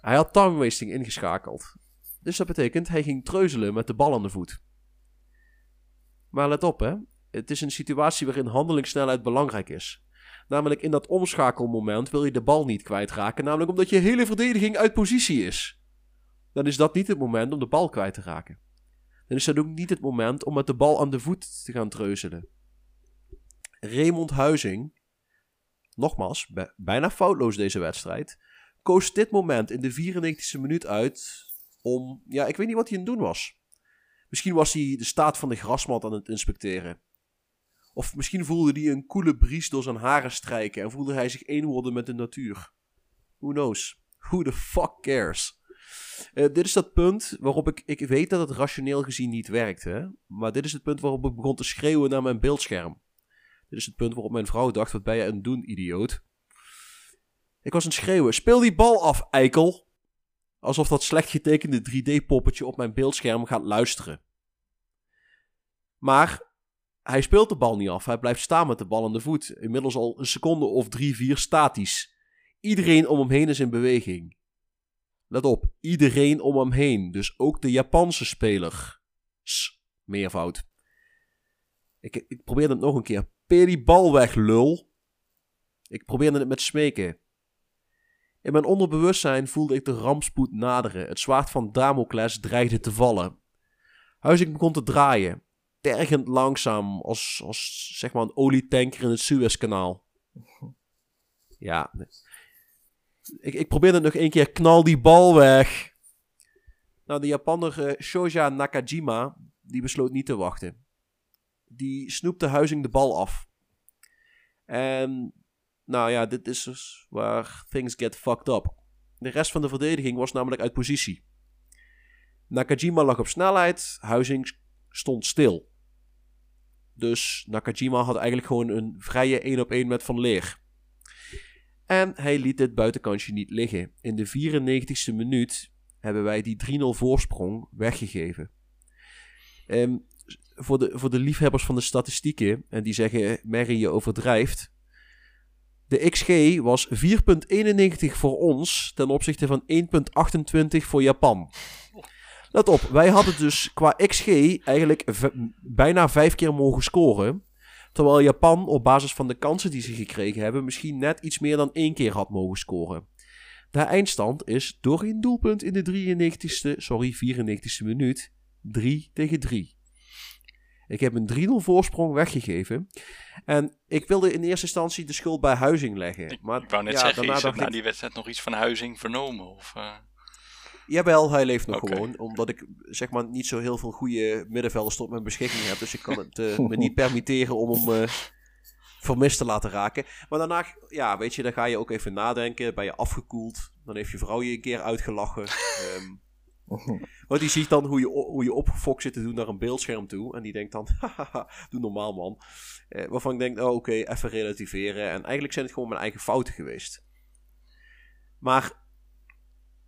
Hij had time wasting ingeschakeld. Dus dat betekent, hij ging treuzelen met de bal aan de voet. Maar let op, hè. Het is een situatie waarin handelingssnelheid belangrijk is. Namelijk in dat omschakelmoment wil je de bal niet kwijtraken, namelijk omdat je hele verdediging uit positie is. Dan is dat niet het moment om de bal kwijt te raken. Dan is dat ook niet het moment om met de bal aan de voet te gaan treuzelen. Raymond Huizing, nogmaals, bij- bijna foutloos deze wedstrijd, koos dit moment in de 94e minuut uit om, ja, ik weet niet wat hij aan het doen was. Misschien was hij de staat van de grasmat aan het inspecteren. Of misschien voelde hij een koele bries door zijn haren strijken en voelde hij zich één worden met de natuur. Who knows? Who the fuck cares? Eh, dit is dat punt waarop ik, ik weet dat het rationeel gezien niet werkt, hè? maar dit is het punt waarop ik begon te schreeuwen naar mijn beeldscherm. Dit is het punt waarop mijn vrouw dacht, wat ben je aan het doen, idioot? Ik was aan het schreeuwen, speel die bal af, eikel! Alsof dat slecht getekende 3D-poppetje op mijn beeldscherm gaat luisteren. Maar hij speelt de bal niet af. Hij blijft staan met de bal aan de voet. Inmiddels al een seconde of drie, vier statisch. Iedereen om hem heen is in beweging. Let op, iedereen om hem heen. Dus ook de Japanse speler. S, meervoud. Ik, ik probeerde het nog een keer. Peer die bal weg, lul. Ik probeerde het met smeken. In mijn onderbewustzijn voelde ik de rampspoed naderen. Het zwaard van Damocles dreigde te vallen. Huizing begon te draaien. Tergend langzaam, als, als zeg maar een olietanker in het Suezkanaal. Ja. Ik, ik probeerde het nog één keer. Knal die bal weg. Nou, de Japaner eh, Shoja Nakajima, die besloot niet te wachten. Die snoepte Huizing de bal af. En nou ja, dit is dus waar things get fucked up. De rest van de verdediging was namelijk uit positie. Nakajima lag op snelheid, Huizing stond stil. Dus Nakajima had eigenlijk gewoon een vrije 1 op 1 met Van Leer. En hij liet dit buitenkantje niet liggen. In de 94ste minuut hebben wij die 3-0 voorsprong weggegeven. Ehm, voor, de, voor de liefhebbers van de statistieken, en die zeggen, Mary je overdrijft. De XG was 4.91 voor ons ten opzichte van 1.28 voor Japan. Let op, wij hadden dus qua XG eigenlijk bijna vijf keer mogen scoren. Terwijl Japan op basis van de kansen die ze gekregen hebben misschien net iets meer dan één keer had mogen scoren. De eindstand is door een doelpunt in de 93ste, sorry 94ste minuut 3 tegen 3. Ik heb een 3-0 voorsprong weggegeven. En ik wilde in eerste instantie de schuld bij Huizing leggen. Maar ik wou net ja, zeggen, daarna is er na die wedstrijd nog iets van Huizing vernomen? Of, eh, Jawel, hij leeft nog gewoon. Omdat ik zeg maar niet zo heel veel goede middenvelders tot mijn beschikking heb. Dus ik kan het eh, me niet permitteren om hem eh, vermist te laten raken. Maar daarna, ja, weet je, dan ga je ook even nadenken. Ben je afgekoeld. Dan heeft je vrouw je een keer uitgelachen. Ehm, want die ziet dan hoe je, hoe je opgefokt zit te doen naar een beeldscherm toe. En die denkt dan, hahaha, doe normaal man. Eh, waarvan ik denk, oh, oké, even relativeren. En eigenlijk zijn het gewoon mijn eigen fouten geweest. Maar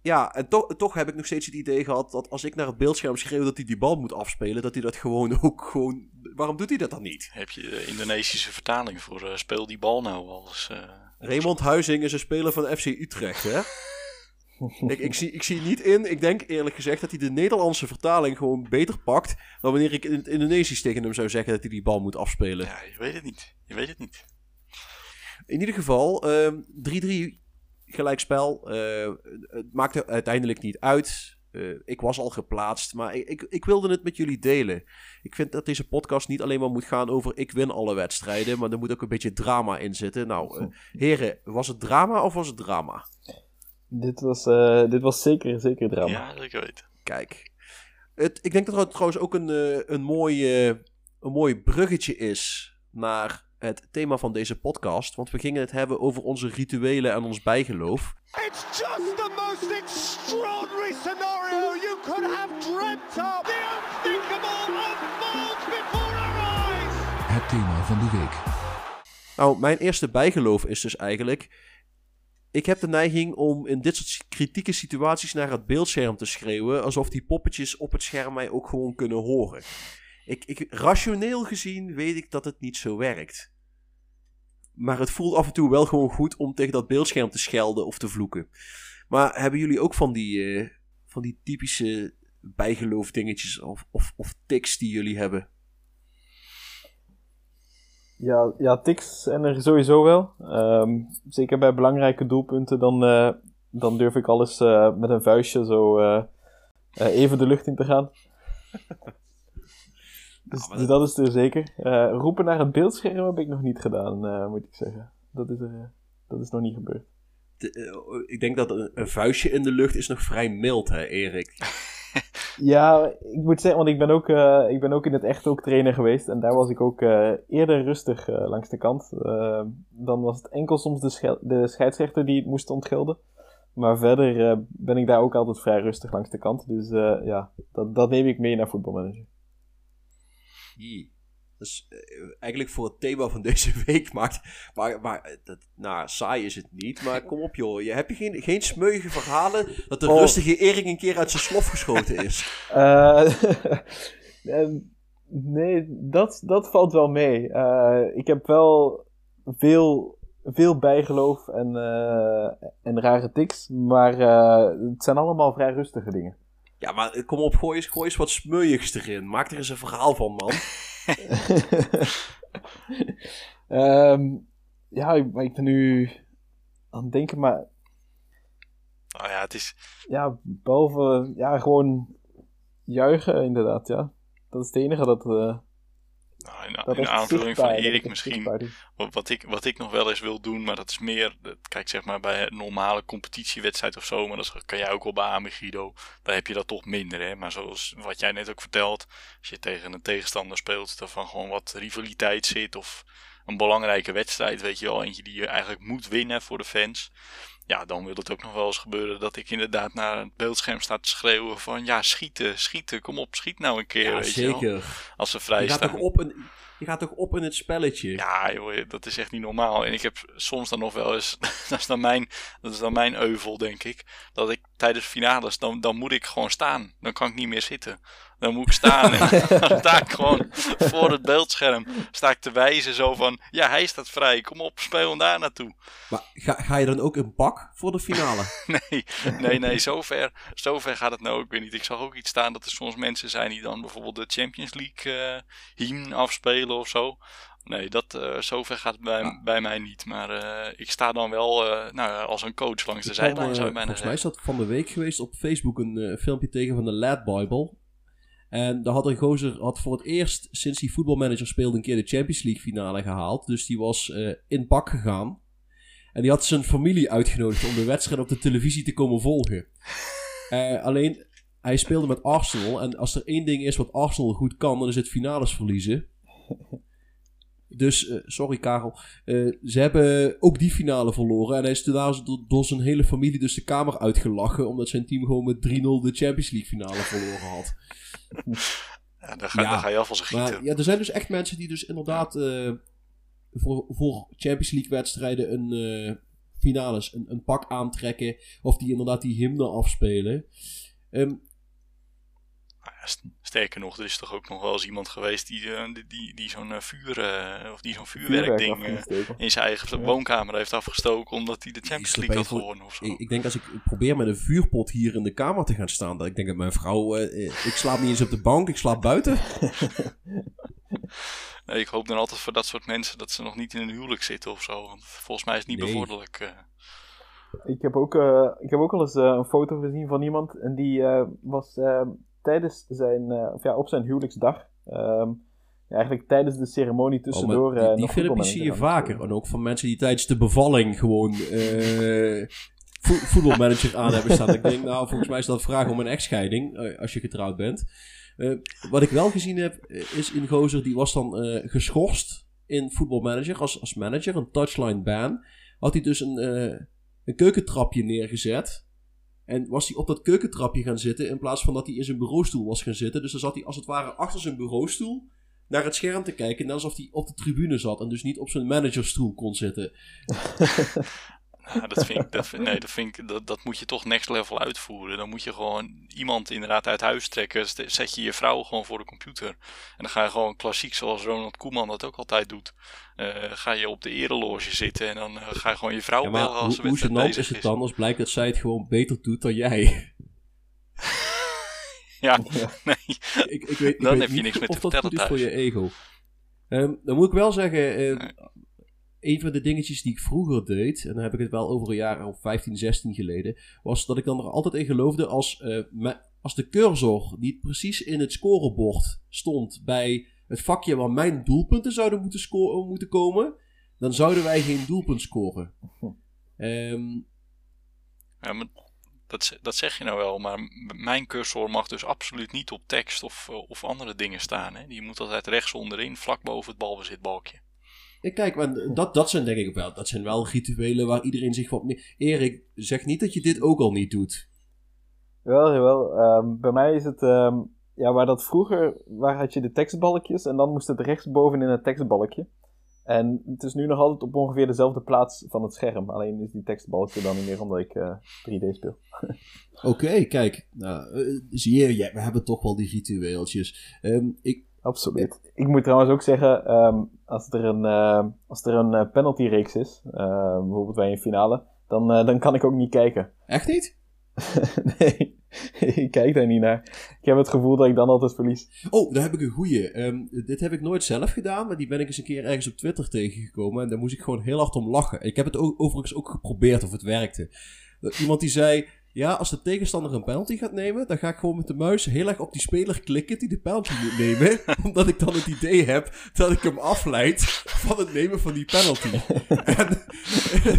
ja, en to- toch heb ik nog steeds het idee gehad dat als ik naar het beeldscherm schreeuw dat hij die bal moet afspelen, dat hij dat gewoon ook gewoon. Waarom doet hij dat dan niet? heb je de Indonesische vertaling voor eh, speel die bal nou als... eh, Raymond Huizing is een speler van FC Utrecht, hè? ik, ik, zie, ik zie niet in, ik denk eerlijk gezegd dat hij de Nederlandse vertaling gewoon beter pakt dan wanneer ik in het Indonesisch tegen hem zou zeggen dat hij die bal moet afspelen. ja, je weet het niet. Je weet het niet. In ieder geval, ehm, 3-3 gelijkspel. Eh, het maakte uiteindelijk niet uit. Eh, ik was al geplaatst, maar ik, ik, ik wilde het met jullie delen. Ik vind dat deze podcast niet alleen maar moet gaan over ik win alle wedstrijden, maar er moet ook een beetje drama in zitten. Nou, eh, heren, was het drama of was het drama? Dit was, eh, dit was zeker, zeker drama. Ja, zeker weten. Kijk. Het, ik denk dat het trouwens ook een, een, mooi, een mooi bruggetje is naar het thema van deze podcast. Want we gingen het hebben over onze rituelen en ons bijgeloof. It's just the most extraordinary scenario you could have dreamt of. The unthinkable unfolds before our eyes. Het thema van de week. Nou, mijn eerste bijgeloof is dus eigenlijk. Ik heb de neiging om in dit soort kritieke situaties naar het beeldscherm te schreeuwen. Alsof die poppetjes op het scherm mij ook gewoon kunnen horen. Ik, ik, rationeel gezien weet ik dat het niet zo werkt. Maar het voelt af en toe wel gewoon goed om tegen dat beeldscherm te schelden of te vloeken. Maar hebben jullie ook van die, eh, van die typische bijgeloofdingetjes of, of, of tics die jullie hebben? Ja, ja, tics zijn er sowieso wel. Ehm, zeker bij belangrijke doelpunten, dan, eh, dan durf ik alles eh, met een vuistje zo even de lucht in te gaan. Dus, dus dat is er zeker. Eh, roepen naar het beeldscherm heb ik nog niet gedaan, eh, moet ik zeggen. Dat is, er, dat is nog niet gebeurd. De- eh, ik denk dat een, een vuistje in de lucht is nog vrij mild, hè, Erik? Ja, ik moet zeggen, want ik ben ook, eh, ik ben ook in het echt ook trainer geweest. En daar was ik ook eh, eerder rustig eh, langs de kant. Eh, dan was het enkel soms de, de scheidsrechter die het moest ontgelden. Maar verder eh, ben ik daar ook altijd vrij rustig langs de kant. Dus eh, ja, dat, dat neem ik mee naar voetbalmanager. Jee. Dus eh, eigenlijk voor het thema van deze week maakt. Maar, maar eh, dat, nou, saai is het niet. Maar kom op, joh. Je, heb je geen, geen smeuïge verhalen dat de Oh. rustige Erik een keer uit zijn slof geschoten is? Eh, eh, nee, dat, dat valt wel mee. Ik heb wel veel, veel bijgeloof en, en rare tics. Maar het zijn allemaal vrij rustige dingen. Ja, maar kom op, gooi eens, gooi eens wat smeuïgs erin. Maak er eens een verhaal van, man. Ehm, ja, ik, maar ik ben nu aan het denken, maar Nou ja, het is, ja, behalve, ja, gewoon juichen inderdaad, ja. Dat is het enige dat, eh nou, in, dat in aanvulling van Erik misschien. Wat, ik, wat ik nog wel eens wil doen, maar dat is meer, kijk zeg maar bij een normale competitiewedstrijd of zo, maar dat kan jij ook wel beamen Guido, daar heb je dat toch minder hè. Maar zoals wat jij net ook vertelt, als je tegen een tegenstander speelt, dat van gewoon wat rivaliteit zit of een belangrijke wedstrijd, weet je wel, eentje die je eigenlijk moet winnen voor de fans. Ja, dan wil het ook nog wel eens gebeuren dat ik inderdaad naar het beeldscherm sta te schreeuwen van ja, schieten, schieten, kom op, schiet nou een keer, Ja, weet je wel. zeker. Als ze vrij Je gaat, staan. toch op in, je gaat toch op in het spelletje? Ja, joh, dat is echt niet normaal. En ik heb soms dan nog wel eens, dat is dan mijn, dat is dan mijn euvel, denk ik, dat ik tijdens finales, dan, dan moet ik gewoon staan. Dan kan ik niet meer zitten. Dan moet ik staan. en dan sta ik gewoon voor het beeldscherm, sta ik te wijzen zo van, ja, hij staat vrij, kom op, speel hem daar naartoe. Maar ga, ga je dan ook in pak voor de finale? Nee, nee, nee, zover, zover gaat het nou ook weer niet. Ik zag ook iets staan dat er soms mensen zijn die dan bijvoorbeeld de Champions League eh hymn afspelen of zo. Nee, dat, eh, zover gaat het bij, bij mij niet. Maar eh, ik sta dan wel eh, nou, als een coach langs de zijlijn, zou je bijna volgens mij is dat van de week geweest op Facebook een filmpje tegen van de Lad Bible. En daar had een gozer had voor het eerst sinds hij voetbalmanager speelde een keer de Champions League finale gehaald. Dus die was in pak gegaan. En die had zijn familie uitgenodigd om de wedstrijd op de televisie te komen volgen. Alleen, hij speelde met Arsenal. En als er één ding is wat Arsenal goed kan, dan is het finales verliezen. Dus, eh, sorry Karel. Eh, ze hebben ook die finale verloren. En hij is daarna door, door zijn hele familie dus de kamer uitgelachen. Omdat zijn team gewoon met 3-0 de Champions League finale verloren had. Ja, dan, ga, Ja, ga je af als. Maar ja, er zijn dus echt mensen die dus inderdaad eh, voor, voor Champions League wedstrijden een finales een, een pak aantrekken. Of die inderdaad die hymne afspelen. St- sterker nog, er is toch ook nog wel eens iemand geweest die, eh, die, die, die zo'n eh, vuur, eh, of die zo'n Vuurwerk vuurwerkding in zijn eigen Ja. woonkamer heeft afgestoken omdat hij de Champions League had voor- gewonnen of zo. ik, ik denk als ik probeer met een vuurpot hier in de kamer te gaan staan. Dat ik denk dat mijn vrouw. ik slaap niet eens op de bank, ik slaap buiten. Nee, ik hoop dan altijd voor dat soort mensen dat ze nog niet in een huwelijk zitten of zo. Want volgens mij is het niet Nee. bevorderlijk. Ik heb ook, eh, ik heb ook al eens een foto gezien van iemand en die eh, was eh, tijdens zijn, eh, of ja, op zijn huwelijksdag, ehm, ja, eigenlijk tijdens de ceremonie Oh, tussendoor. die eh, die filmpjes zie je vaker. En ook van mensen die tijdens de bevalling gewoon. eh, vo voetbalmanager aan hebben staan. ik denk, nou, volgens mij is dat een vraag om een echtscheiding, als je getrouwd bent. Uh, wat ik wel gezien heb, is een gozer die was dan uh, geschorst in voetbalmanager als, als manager, een touchline ban. Had hij dus een, een keukentrapje neergezet. En was hij op dat keukentrapje gaan zitten in plaats van dat hij in zijn bureaustoel was gaan zitten. Dus dan zat hij als het ware achter zijn bureaustoel naar het scherm te kijken. Net alsof hij op de tribune zat en dus niet op zijn managerstoel kon zitten. Ja, dat vind ik, dat, nee, dat, vind ik dat, dat moet je toch next level uitvoeren. Dan moet je gewoon iemand inderdaad uit huis trekken. Zet je je vrouw gewoon voor de computer. En dan ga je gewoon klassiek, zoals Ronald Koeman dat ook altijd doet. Uh, ga je op de ereloge zitten en dan uh, ga je gewoon je vrouw ja, bellen als hoe, hoe bezig is het dan als blijkt dat zij het gewoon beter doet dan jij? ja, nee. Ik, ik weet, ik dan weet heb je niks meer of te dat vertellen thuis. voor je ego. Um, dan moet ik wel zeggen, uh, nee. Een van de dingetjes die ik vroeger deed, en dan heb ik het wel over een jaar of 15, 16 geleden, was dat ik dan er altijd in geloofde als, uh, als de cursor niet precies in het scorebord stond bij het vakje waar mijn doelpunten zouden moeten, scoren, moeten komen, dan zouden wij geen doelpunt scoren. Um, ja, maar dat, dat zeg je nou wel, maar mijn cursor mag dus absoluut niet op tekst of, of andere dingen staan. Hè? Die moet altijd rechts onderin, vlak boven het balbezitbalkje. Ja, kijk, maar dat, dat zijn denk ik wel, dat zijn wel rituelen waar iedereen zich wat meer... Erik, zeg niet dat je dit ook al niet doet. Wel, jawel. Um, bij mij is het, um, ja, waar dat vroeger, waar had je de tekstbalkjes en dan moest het rechtsboven in het tekstbalkje. En het is nu nog altijd op ongeveer dezelfde plaats van het scherm. Alleen is die tekstbalkje dan niet meer omdat ik uh, 3D speel. Oké, okay, kijk. Nou, uh, zie je, ja, we hebben toch wel die ritueeltjes. Um, ik, Absoluut. Ik moet trouwens ook zeggen, um, als er een, uh, als er een uh, penalty-reeks is, uh, bijvoorbeeld bij een finale, dan, dan kan ik ook niet kijken. Echt niet? nee, ik kijk daar niet naar. Ik heb het gevoel dat ik dan altijd verlies. Oh, daar heb ik een goeie. Um, dit heb ik nooit zelf gedaan, maar die ben ik eens een keer ergens op Twitter tegengekomen. En daar moest ik gewoon heel hard om lachen. Ik heb het overigens ook geprobeerd of het werkte. Iemand die zei, ja, als de tegenstander een penalty gaat nemen, dan ga ik gewoon met de muis heel erg op die speler klikken die de penalty moet nemen. omdat ik dan het idee heb dat ik hem afleid van het nemen van die penalty. en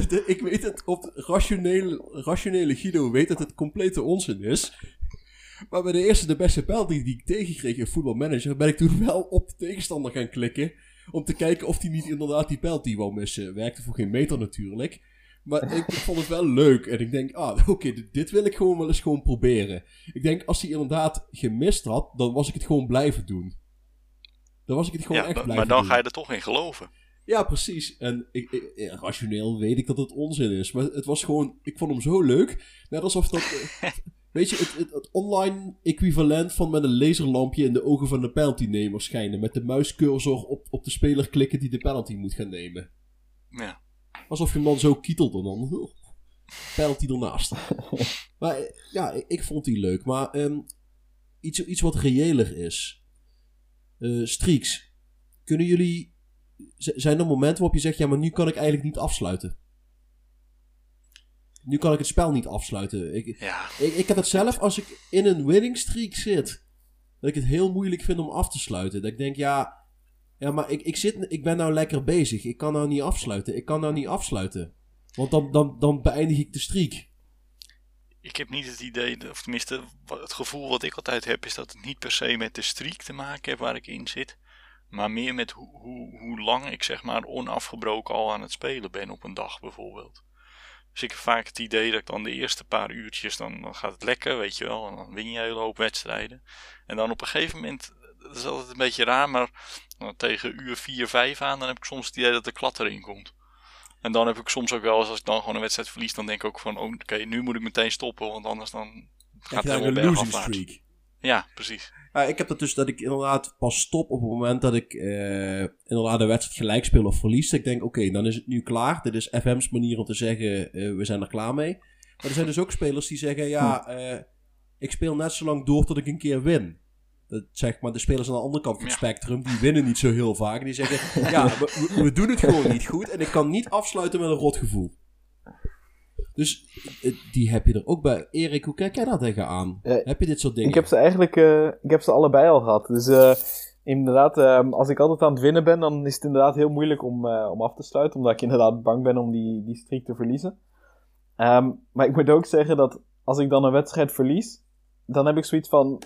de, ik weet het, op rationele, rationele Guido weet dat het complete onzin is. Maar bij de eerste de beste penalty die ik tegenkreeg in voetbalmanager, ben ik toen wel op de tegenstander gaan klikken. Om te kijken of hij niet inderdaad die penalty wou missen. Werkte voor geen meter natuurlijk. Maar ik, ik, vond het wel leuk. En ik denk, ah, oké, okay, dit, dit, wil ik gewoon wel eens gewoon proberen. Ik denk, als hij inderdaad gemist had, dan was ik het gewoon blijven doen. Dan was ik het gewoon ja, echt blijven Maar dan doen. ga je er toch in geloven. Ja, precies. En ik, ik, rationeel weet ik dat het onzin is. Maar het was gewoon, ik vond hem zo leuk. Net alsof dat, weet je, het, het, het, online equivalent van met een laserlampje in de ogen van de penaltynemer schijnen. Met de muiscursor op, op de speler klikken die de penalty moet gaan nemen. Ja. Alsof je hem dan zo kietelde dan. Penalty ernaast. maar ja, ik, ik, vond die leuk. Maar um, iets, iets wat reëler is. Uh, streaks. Kunnen jullie... Zijn er momenten waarop je zegt... Ja, maar nu kan ik eigenlijk niet afsluiten. Nu kan ik het spel niet afsluiten. Ik, ja. ik, ik heb het zelf als ik in een winning streak zit. Dat ik het heel moeilijk vind om af te sluiten. Dat ik denk, ja... Ja, maar ik, ik, zit, ik ben nou lekker bezig. Ik kan nou niet afsluiten. Ik kan nou niet afsluiten. Want dan, dan, dan beëindig ik de streak. Ik heb niet het idee, of tenminste het gevoel wat ik altijd heb, is dat het niet per se met de streak te maken heeft waar ik in zit. Maar meer met hoe, hoe, hoe lang ik zeg maar onafgebroken al aan het spelen ben op een dag bijvoorbeeld. Dus ik heb vaak het idee dat ik dan de eerste paar uurtjes, dan, dan gaat het lekker, weet je wel. En dan win je een hele hoop wedstrijden. En dan op een gegeven moment, dat is altijd een beetje raar, maar nou, tegen uur 4, 5 aan, dan heb ik soms het idee dat de klad erin komt. En dan heb ik soms ook wel eens, als ik dan gewoon een wedstrijd verlies, dan denk ik ook van, oh, oké, okay, nu moet ik meteen stoppen, want anders dan gaat het helemaal een losing streak. Ja, precies. Ja, ik heb dat dus dat ik inderdaad pas stop op het moment dat ik uh, inderdaad de wedstrijd gelijk speel of verlies. Ik denk, oké, okay, dan is het nu klaar. Dit is FM's manier om te zeggen, uh, we zijn er klaar mee. Maar er zijn dus ook spelers die zeggen, ja, uh, ik speel net zo lang door tot ik een keer win. Dat zeg maar de spelers aan de andere kant van het spectrum, die winnen niet zo heel vaak. Die zeggen, ja, we, doen het gewoon niet goed en ik kan niet afsluiten met een rot gevoel. Dus eh, die heb je er ook bij. Erik, hoe kijk jij daar tegenaan? Eh, heb je dit soort dingen? Ik heb ze eigenlijk eh, ik heb ze allebei al gehad. Dus eh, inderdaad, eh, als ik altijd aan het winnen ben, dan is het inderdaad heel moeilijk om, eh, om af te sluiten. Omdat ik inderdaad bang ben om die, die streak te verliezen. Ehm, maar ik moet ook zeggen dat als ik dan een wedstrijd verlies, dan heb ik zoiets van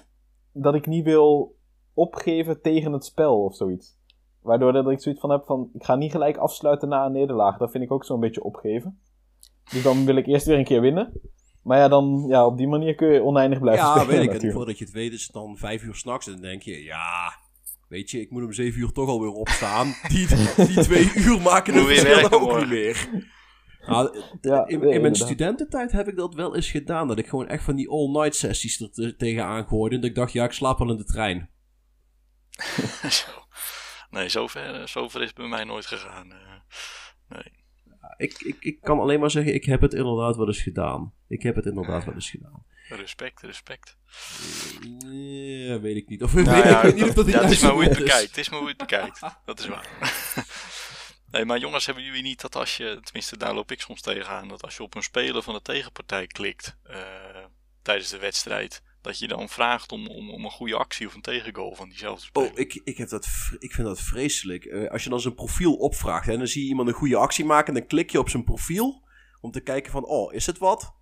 dat ik niet wil opgeven tegen het spel of zoiets. Waardoor dat ik zoiets van heb van, ik ga niet gelijk afsluiten na een nederlaag. Dat vind ik ook zo'n beetje opgeven. Dus dan wil ik eerst weer een keer winnen. Maar ja, dan, ja, op die manier kun je oneindig blijven Ja, spelen weet ik. En natuurlijk. voordat je het weet is het dan vijf uur s'nachts. En dan denk je, ja, weet je, ik moet om zeven uur toch alweer opstaan. Die, die twee uur maken het weer verschil ook niet meer. Nou, Ja, in, mijn studententijd heb ik dat wel eens gedaan. Dat ik gewoon echt van die all-night sessies er te- tegenaan gooide. En dat ik dacht, ja, ik slaap wel in de trein. Nee, zover, zover is het bij mij nooit gegaan. eh. nee. Ik, ik, ik kan alleen maar zeggen, ik heb het inderdaad wel eens gedaan. Ik heb het inderdaad wel eens gedaan. Respect, respect. Ja, weet ik niet. Of Nou weet, ja, ik weet niet of dat ja, het is maar hoe je het bekijkt. Het is maar hoe je het bekijkt. Dat is waar. Nee, maar jongens, hebben jullie niet dat als je, tenminste daar loop ik soms tegenaan, dat als je op een speler van de tegenpartij klikt eh, tijdens de wedstrijd, dat je dan vraagt om, om, om een goede actie of een tegengoal van diezelfde speler. Oh, ik, ik, heb dat, ik vind dat vreselijk. Eh, als je dan zijn profiel opvraagt en dan zie je iemand een goede actie maken... en dan klik je op zijn profiel om te kijken van... oh, is het wat?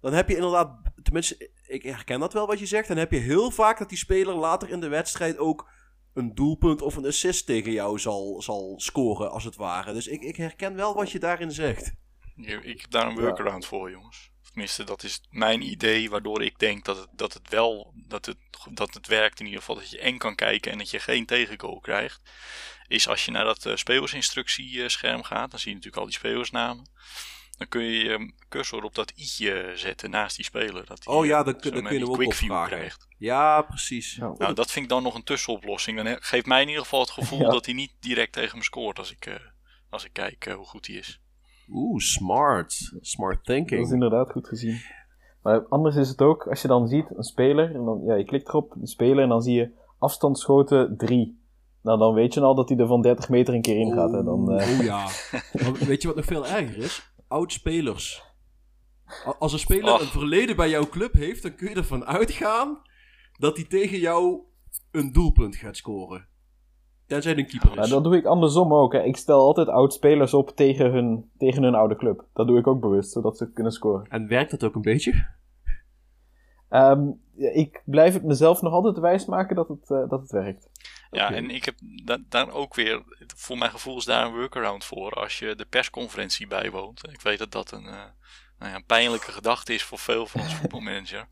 Dan heb je inderdaad... tenminste, ik herken dat wel wat je zegt... dan heb je heel vaak dat die speler later in de wedstrijd ook... een doelpunt of een assist tegen jou zal, zal scoren, als het ware. Dus ik, ik herken wel wat je daarin zegt. Ik heb daar een workaround voor, jongens. Tenminste, dat is mijn idee, waardoor ik denk dat het, dat het wel, dat het, dat het werkt in ieder geval. Dat je en kan kijken en dat je geen tegengoal krijgt. Is als je naar dat uh, spelersinstructiescherm gaat, dan zie je natuurlijk al die spelersnamen. Dan kun je je cursor op dat i'tje zetten naast die speler. Dat die, Oh ja, eh, dan, zo kun- dan met kun je die hem ook quick view opvragen. krijgt. Ja, precies. Ja. Nou, dat vind ik dan nog een tussenoplossing. Dan geeft mij in ieder geval het gevoel Ja. dat hij niet direct tegen me scoort als ik, eh, als ik kijk eh, hoe goed hij is. Oeh, smart. Smart Dat is thinking. inderdaad goed gezien. Maar anders is het ook, als je dan ziet een speler, en dan, ja, je klikt erop, een speler, en dan zie je afstandsschoten 3. Nou, dan weet je al dat hij er van 30 meter een keer in gaat. Hè. Dan, eh, Oh ja. Maar weet je wat nog veel erger is? Oud-spelers. Als een speler een verleden bij jouw club heeft, dan kun je ervan uitgaan dat hij tegen jou een doelpunt gaat scoren. Tenzij een keeper maar is. dat doe ik andersom ook. Hè. Ik stel altijd oud-spelers op tegen hun, tegen hun oude club. Dat doe ik ook bewust, zodat ze kunnen scoren. En werkt dat ook een beetje? Ehm, ik blijf het mezelf nog altijd wijsmaken dat het, eh, dat het werkt. Ja, en ik heb da- daar ook weer, voor mijn gevoel is daar een workaround voor als je de persconferentie bijwoont. Ik weet dat dat een, eh, nou ja, een pijnlijke gedachte is voor veel van ons voetbalmanager.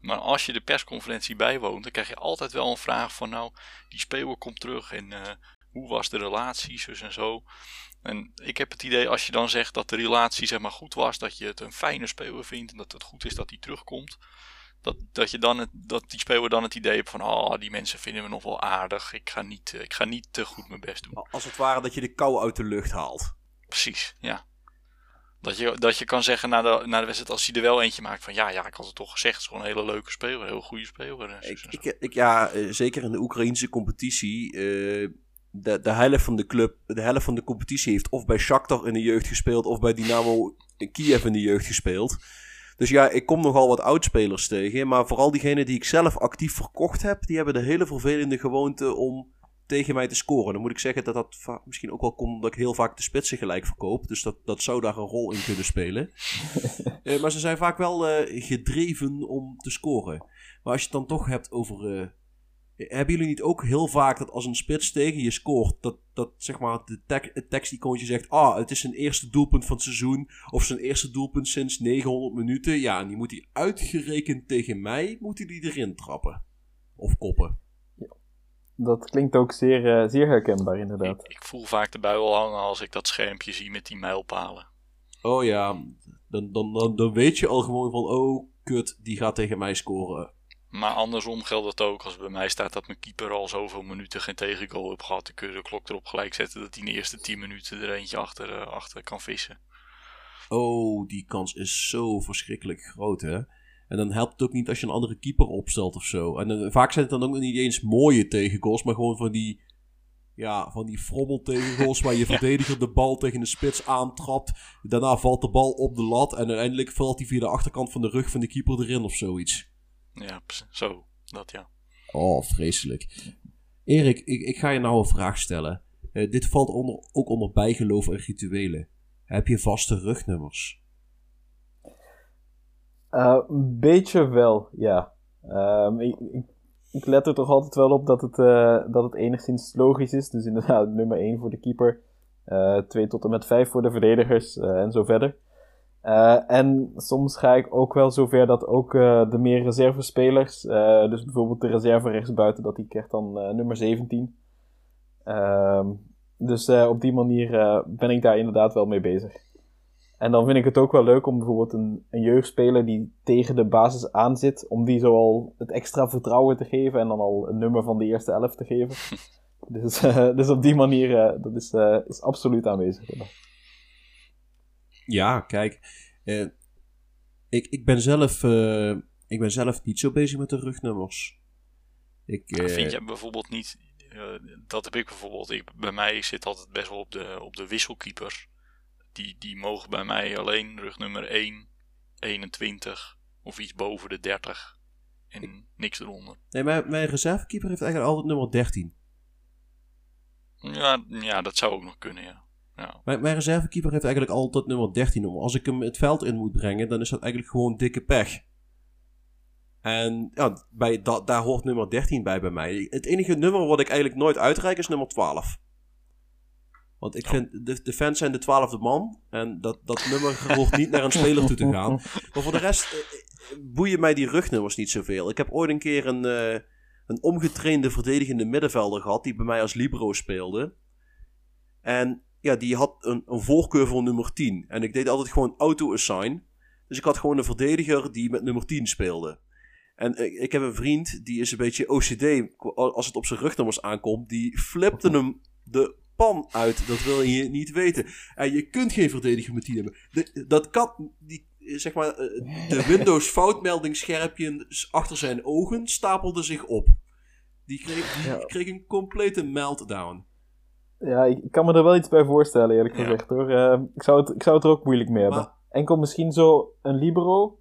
Maar als je de persconferentie bijwoont, dan krijg je altijd wel een vraag van nou, die speler komt terug en eh, hoe was de relatie, zus en zo. En ik heb het idee, als je dan zegt dat de relatie zeg maar goed was, dat je het een fijne speler vindt en dat het goed is dat hij terugkomt. Dat, dat, je dan het, dat die speler dan het idee heeft van, oh, die mensen vinden me nog wel aardig. Ik ga niet, eh, ik ga niet te goed mijn best doen. Als het ware dat je de kou uit de lucht haalt. Precies, ja. Dat je, dat je kan zeggen na de, na de wedstrijd, als hij er wel eentje maakt van, ja, ja, ik had het toch gezegd. Het is gewoon een hele leuke speler, een heel goede speler. En ik, ik- ja, eh, zeker in de Oekraïnse competitie. eh, de, de helft van de club, de helft van de competitie heeft of bij Shakhtar in de jeugd gespeeld of bij Dynamo Kiev in de jeugd gespeeld. Dus ja, ik kom nogal wat oudspelers tegen. Maar vooral diegenen die ik zelf actief verkocht heb, die hebben de hele vervelende gewoonte om tegen mij te scoren. Dan moet ik zeggen dat dat misschien ook wel komt omdat ik heel vaak de spitsen gelijk verkoop. Dus dat, dat zou daar een rol in kunnen spelen. Eh, maar ze zijn vaak wel eh, gedreven om te scoren. Maar als je het dan toch hebt over. Hebben jullie niet ook heel vaak dat als een spits tegen je scoort, dat, dat zeg maar de tek, het teksticoontje zegt: Ah, het is zijn eerste doelpunt van het seizoen. Of zijn eerste doelpunt sinds 900 minuten. Ja, en die moet hij uitgerekend tegen mij, moet hij die erin trappen. Of koppen. Dat klinkt ook zeer, eh, zeer herkenbaar, inderdaad. Ik, ik voel vaak de bui al hangen als ik dat schermpje zie met die mijlpalen. Oh ja, dan, dan, dan, dan weet je al gewoon van: Oh, kut, die gaat tegen mij scoren. Maar andersom geldt het ook. Als bij mij staat dat mijn keeper al zoveel minuten geen tegengoal heeft gehad. Dan kun je de klok erop gelijk zetten dat hij in de eerste 10 minuten er eentje achter, eh, achter kan vissen. Oh, die kans is zo verschrikkelijk groot, hè? En dan helpt het ook niet als je een andere keeper opstelt of zo. En dan- vaak zijn het dan ook niet eens mooie tegengoals, maar gewoon van die, ja, van die frommel tegengoals waar je verdediger de bal tegen de spits aantrapt. Daarna valt de bal op de lat en uiteindelijk valt hij via de achterkant van de rug van de keeper erin of zoiets. Ja, zo. Dat ja. Oh, vreselijk. Erik, ik, ik ga je nou een vraag stellen. Eh, dit valt onder, ook onder bijgeloof en rituelen. Heb je vaste rugnummers? Uh, een beetje wel, ja. Um, ik, ik, ik, let er toch altijd wel op dat het, uh, dat het enigszins logisch is. Dus inderdaad, nummer 1 voor de keeper, uh, 2 tot en met 5 voor de verdedigers en zo verder. En soms ga ik ook wel zover dat ook de meer reservespelers, dus bijvoorbeeld de reserve rechtsbuiten, dat die krijgt dan nummer 17. Um, dus op die manier ben ik daar inderdaad wel mee bezig. En dan vind ik het ook wel leuk om bijvoorbeeld een, een jeugdspeler die tegen de basis aan zit, om die zo al het extra vertrouwen te geven en dan al een nummer van de eerste elf te geven. dus, uh, dus op die manier, uh, dat is, uh, is absoluut aanwezig. Ja, kijk. ik, ik, ben zelf, ik ben zelf niet zo bezig met de rugnummers. Ik, Vind jij bijvoorbeeld niet... dat heb ik bijvoorbeeld. Ik, bij mij zit altijd best wel op de, op de wisselkeepers die, die mogen bij mij alleen rugnummer 1, 21 of iets boven de 30 en niks eronder. Nee, mijn, mijn reservekeeper heeft eigenlijk altijd nummer 13. Ja, ja dat zou ook nog kunnen, ja. Ja. Mijn, mijn reservekeeper heeft eigenlijk altijd nummer 13. Als ik hem het veld in moet brengen, dan is dat eigenlijk gewoon dikke pech. En ja, bij, da, daar hoort nummer 13 bij bij mij. Het enige nummer wat ik eigenlijk nooit uitreik is nummer 12. Want ik vind, de, de fans zijn de twaalfde man. En dat, dat nummer hoort niet naar een speler toe te gaan. Maar voor de rest eh, eh, boeien mij die rugnummers niet zoveel. Ik heb ooit een keer een, uh, een omgetrainde verdedigende middenvelder gehad. Die bij mij als libero speelde. En ja, die had een, een voorkeur voor nummer 10. En ik deed altijd gewoon auto-assign. Dus ik had gewoon een verdediger die met nummer 10 speelde. En ik, ik heb een vriend, die is een beetje OCD. Als het op zijn rugnummers aankomt, die flipte hem de pan uit. Dat wil je niet weten. En je kunt geen verdediger met 10 hebben. dat kan, die, zeg maar, eh, de Windows foutmeldingsscherpje achter zijn ogen stapelde zich op. Die kreeg, die kreeg een complete meltdown. Ja, ik, kan me er wel iets bij voorstellen, eerlijk gezegd hoor. Uh, ik, zou het, ik zou het er ook moeilijk mee hebben. Maar, Enkel misschien zo een libero,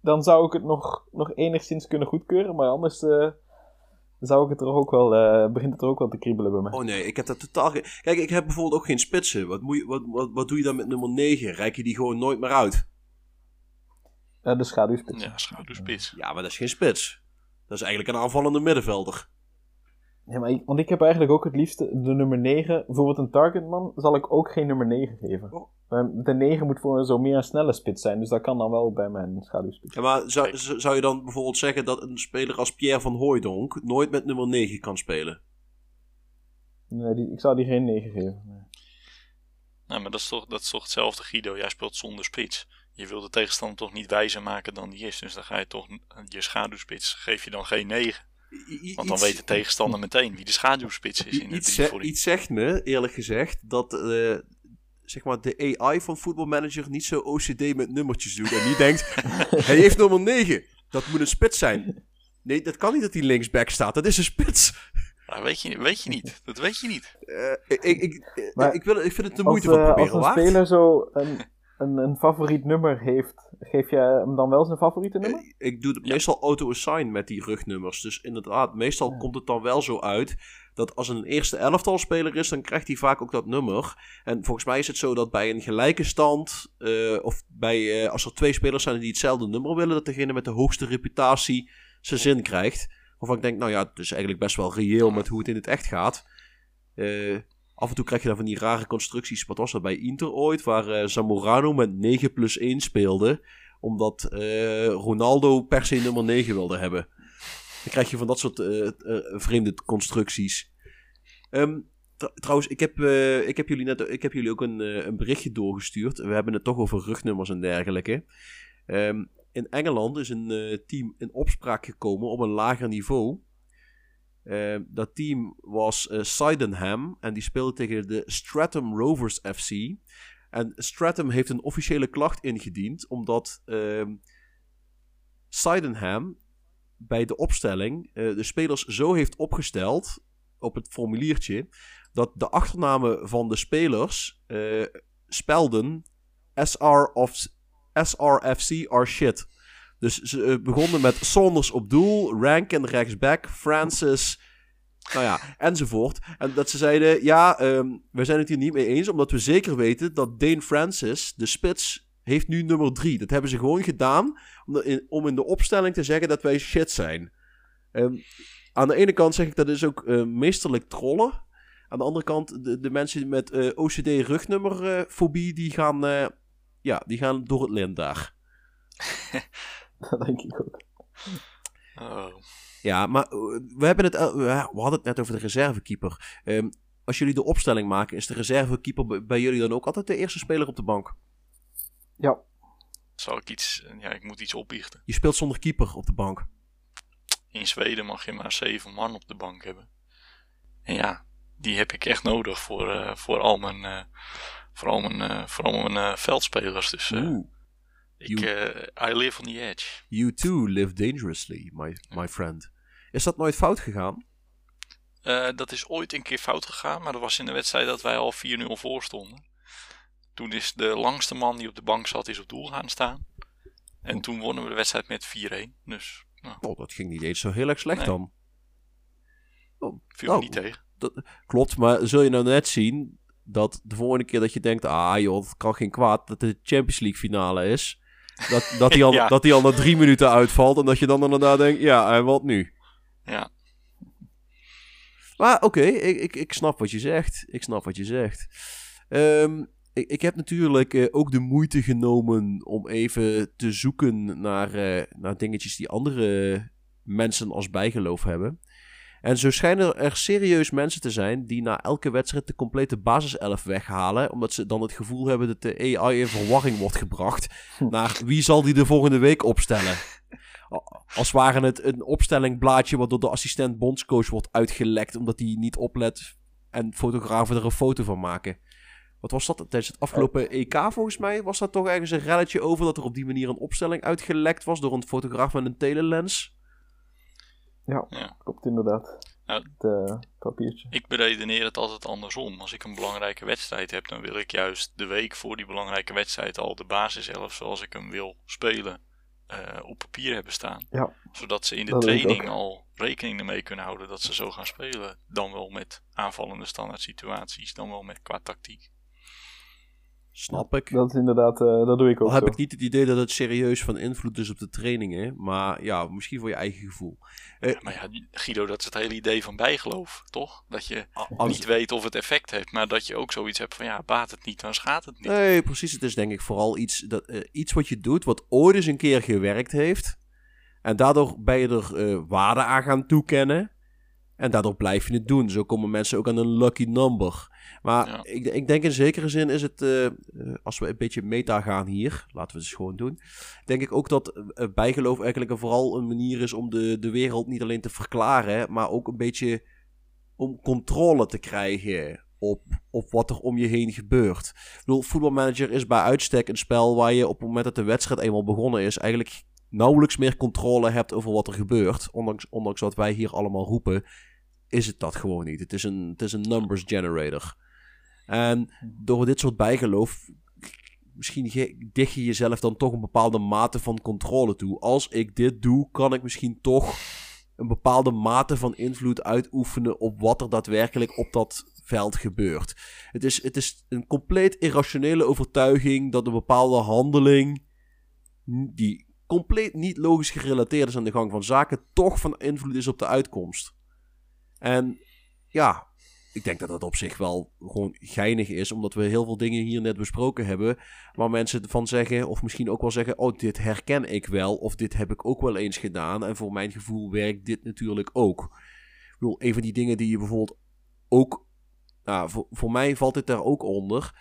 dan zou ik het nog, nog enigszins kunnen goedkeuren, maar anders. Uh, zou ik het er ook wel, uh, begint het er ook wel te kriebelen bij mij. Oh nee, ik heb dat totaal Kijk, ik heb bijvoorbeeld ook geen spitsen. Wat, moet je, wat, wat, wat doe je dan met nummer 9? Rijk je die gewoon nooit meer uit? Uh, de schaduwspits. Ja, schaduwspits. Ja, maar dat is geen spits. Dat is eigenlijk een aanvallende middenvelder. Ja, maar want ik heb eigenlijk ook het liefste de nummer 9. Bijvoorbeeld een targetman zal ik ook geen nummer 9 geven. Oh. De 9 moet voor zo meer een snelle spits zijn, dus dat kan dan wel bij mijn schaduwspits. Ja, maar zou, zou je dan bijvoorbeeld zeggen dat een speler als Pierre van Hooijdonk nooit met nummer 9 kan spelen? Nee, die, ik zou die geen 9 geven. Nee. Nou, maar dat is, toch, dat is toch hetzelfde, Guido. Jij speelt zonder spits. Je wil de tegenstander toch niet wijzer maken dan die is. Dus dan ga je toch je schaduwspits, geef je dan geen 9. Want dan weet de tegenstander meteen wie de schaduwspits is in de iets, iets zegt me, eerlijk gezegd, dat uh, zeg maar de AI van voetbalmanager niet zo OCD met nummertjes doet. En niet denkt, hij heeft nummer 9. Dat moet een spits zijn. Nee, dat kan niet dat hij linksback staat. Dat is een spits. Nou, weet, je, weet je niet. Dat weet je niet. Uh, ik, ik, ik, ik, wil, ik vind het de moeite van proberen. Als een speler zo een, een, een favoriet nummer heeft, geef je hem dan wel zijn favoriete nummer? Eh, ik doe het meestal auto-assign met die rugnummers. Dus inderdaad, meestal komt het dan wel zo uit dat als een eerste elftal speler is, dan krijgt hij vaak ook dat nummer. En volgens mij is het zo dat bij een gelijke stand, uh, of bij, uh, als er twee spelers zijn die hetzelfde nummer willen, dat degene met de hoogste reputatie zijn zin krijgt. Waarvan ik denk, nou ja, het is eigenlijk best wel reëel met hoe het in het echt gaat. Uh, Af en toe krijg je dan van die rare constructies. Wat was dat bij Inter ooit? Waar uh, Zamorano met 9 plus 1 speelde. Omdat uh, Ronaldo per se nummer 9 wilde hebben. Dan krijg je van dat soort uh, vreemde constructies. Um, trouwens, ik heb, ik, heb jullie net, ik heb jullie ook een, een berichtje doorgestuurd. We hebben het toch over rugnummers en dergelijke. Um, in Engeland is een team in opspraak gekomen op een lager niveau. Uh, dat team was uh, Sydenham en die speelde tegen de Stratham Rovers FC. En Stratham heeft een officiële klacht ingediend omdat uh, Sydenham bij de opstelling uh, de spelers zo heeft opgesteld op het formuliertje dat de achternamen van de spelers spelden SR of SRFC are shit. Dus ze eh, begonnen met Saunders op doel, Rankin rechtsback, Francis, nou ja, enzovoort. En dat ze zeiden, ja, um, we zijn het hier niet mee eens, omdat we zeker weten dat Dane Francis, de spits, heeft nu nummer 3. Dat hebben ze gewoon gedaan om, in, om in de opstelling te zeggen dat wij shit zijn. Ehm, aan de ene kant zeg ik dat is ook eh, meesterlijk trollen. Aan de andere kant, de, mensen met eh, OCD-rugnummerfobie, die gaan, ja, die gaan door het lint daar. Dat denk ik ook. Oh. Ja, maar eh, we, hebben het, eh, we hadden het net over de reservekeeper. Ehm, als jullie de opstelling maken, is de reservekeeper bij- jullie dan ook altijd de eerste speler op de bank? Ja, Zal ik iets... Ja, ik moet iets opbiechten. Je speelt zonder keeper op de bank. In Zweden mag je maar zeven man op de bank hebben. En ja, die heb ik echt nodig voor, eh, voor al mijn, eh, voor al mijn, eh, voor al mijn eh, veldspelers. Dus eh, Oeh. Ik, eh, I live on the edge. You too live dangerously, my, my friend. Is dat nooit fout gegaan? Eh, dat is ooit een keer fout gegaan, maar dat was in de wedstrijd dat wij al 4-0 voor stonden. Toen is de langste man die op de bank zat, is op doel gaan staan. En toen wonnen we de wedstrijd met 4-1. Dus nou, Oh, dat ging niet eens zo heel erg slecht Nee. dan. Oh, viel oh, niet tegen. Klopt, maar zul je nou net zien dat de volgende keer dat je denkt, ah joh, het kan geen kwaad, dat de Champions League finale is. Dat, dat, die al, Ja. dat al na drie minuten uitvalt en dat je dan inderdaad denkt, ja, en wat nu? Ja, Maar oké, ik, ik, ik snap wat je zegt. Ik snap wat je zegt. Ehm, ik, ik heb natuurlijk eh, ook de moeite genomen om even te zoeken naar, eh, naar dingetjes die andere mensen als bijgeloof hebben. En zo schijnen er serieus mensen te zijn die na elke wedstrijd de complete basiself weghalen. Omdat ze dan het gevoel hebben dat de AI in verwarring wordt gebracht. Naar wie zal die de volgende week opstellen? Als waren het een opstellingblaadje wat door de assistent bondscoach wordt uitgelekt. Omdat hij niet oplet en fotografen er een foto van maken. Wat was dat? Tijdens het afgelopen EK volgens mij was dat toch ergens een relletje over. Dat er op die manier een opstelling uitgelekt was door een fotograaf met een telelens. Ja, Ja. klopt inderdaad. Nou, Het eh, papiertje. ik beredeneer het altijd andersom. Als ik een belangrijke wedstrijd heb, dan wil ik juist de week voor die belangrijke wedstrijd al de basiself zoals ik hem wil spelen eh, op papier hebben staan. Ja. Zodat ze in de Dat training al rekening ermee kunnen houden dat ze zo gaan spelen. Dan wel met aanvallende standaard situaties, dan wel met qua tactiek. Snap ik. Dat is inderdaad, eh, dat doe ik ook Al heb zo. ik niet het idee dat het serieus van invloed is op de trainingen. Maar ja, misschien voor je eigen gevoel. Eh, Maar ja, Guido, dat is het hele idee van bijgeloof, toch? Dat je als- niet weet of het effect heeft, maar dat je ook zoiets hebt van ja, baat het niet, dan schaadt het niet. Nee, precies. Het is denk ik vooral iets, dat, eh, iets wat je doet wat ooit eens een keer gewerkt heeft. En daardoor ben je er eh, waarde aan gaan toekennen. En daardoor blijf je het doen. Zo komen mensen ook aan een lucky number. Maar Ja. ik, ik denk in zekere zin is het, eh, eh, als we een beetje meta gaan hier, laten we het eens gewoon doen. Denk ik ook dat eh, bijgeloof eigenlijk vooral een manier is om de, de wereld niet alleen te verklaren, maar ook een beetje om controle te krijgen op, op wat er om je heen gebeurt. Ik bedoel, voetbalmanager is bij uitstek een spel waar je op het moment dat de wedstrijd eenmaal begonnen is, eigenlijk nauwelijks meer controle hebt over wat er gebeurt. Ondanks, ondanks wat wij hier allemaal roepen, is het dat gewoon niet. Het is een, het is een numbers generator. En door dit soort bijgeloof, misschien dicht je jezelf dan toch een bepaalde mate van controle toe. Als ik dit doe, kan ik misschien toch een bepaalde mate van invloed uitoefenen op wat er daadwerkelijk op dat veld gebeurt. Het is, het is een compleet irrationele overtuiging dat een bepaalde handeling, die compleet niet logisch gerelateerd is aan de gang van zaken, toch van invloed is op de uitkomst. En ja, ik denk dat dat op zich wel gewoon geinig is, omdat we heel veel dingen hier net besproken hebben, waar mensen van zeggen, of misschien ook wel zeggen, oh, dit herken ik wel, of dit heb ik ook wel eens gedaan, en voor mijn gevoel werkt dit natuurlijk ook. Ik bedoel, een van die dingen die je bijvoorbeeld ook, nou, voor, mij valt dit daar ook onder.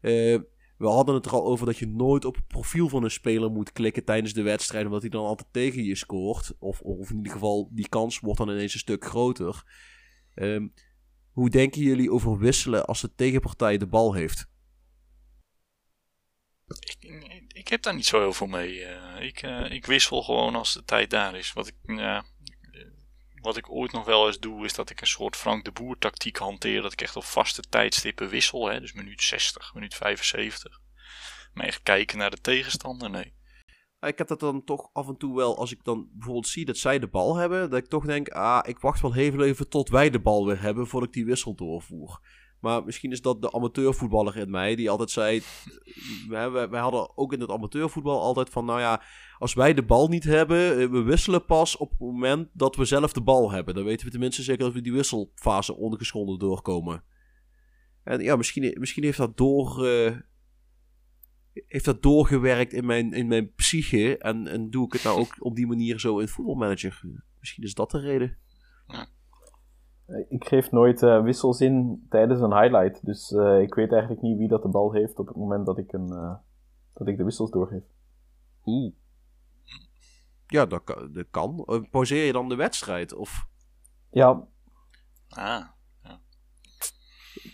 Eh, we hadden het er al over dat je nooit op het profiel van een speler moet klikken tijdens de wedstrijd, omdat hij dan altijd tegen je scoort. Of, of in ieder geval, die kans wordt dan ineens een stuk groter. Ehm, hoe denken jullie over wisselen als de tegenpartij de bal heeft? Ik, heb daar niet zo heel veel mee. eh. ik, eh, ik wissel gewoon als de tijd daar is. Wat ik, ja, eh, wat ik ooit nog wel eens doe, is dat ik een soort Frank de Boer tactiek hanteer. Dat ik echt op vaste tijdstippen wissel. Hè? Dus minuut 60, minuut 75. Maar echt kijken naar de tegenstander, nee. Ik heb dat dan toch af en toe wel, als ik dan bijvoorbeeld zie dat zij de bal hebben, dat ik toch denk, ah, ik wacht wel even tot wij de bal weer hebben voordat ik die wissel doorvoer. Maar misschien is dat de amateurvoetballer in mij die altijd zei... Wij, hadden ook in het amateurvoetbal altijd van... Nou ja, als wij de bal niet hebben, eh, we wisselen pas op het moment dat we zelf de bal hebben. Dan weten we tenminste zeker dat we die wisselfase ongeschonden doorkomen. En ja, misschien, misschien heeft dat door... eh, heeft dat doorgewerkt in mijn, in mijn psyche. En, en doe ik het nou ook op die manier zo in voetbalmanager. Misschien is dat de reden. Ik geef nooit eh, wissels in tijdens een highlight. Dus eh, ik weet eigenlijk niet wie dat de bal heeft op het moment dat ik, een, eh, dat ik de wissels doorgeef. Oeh. Ja, dat kan. Dat kan. Eh, Pauzeer je dan de wedstrijd? Of... Ja, Ah,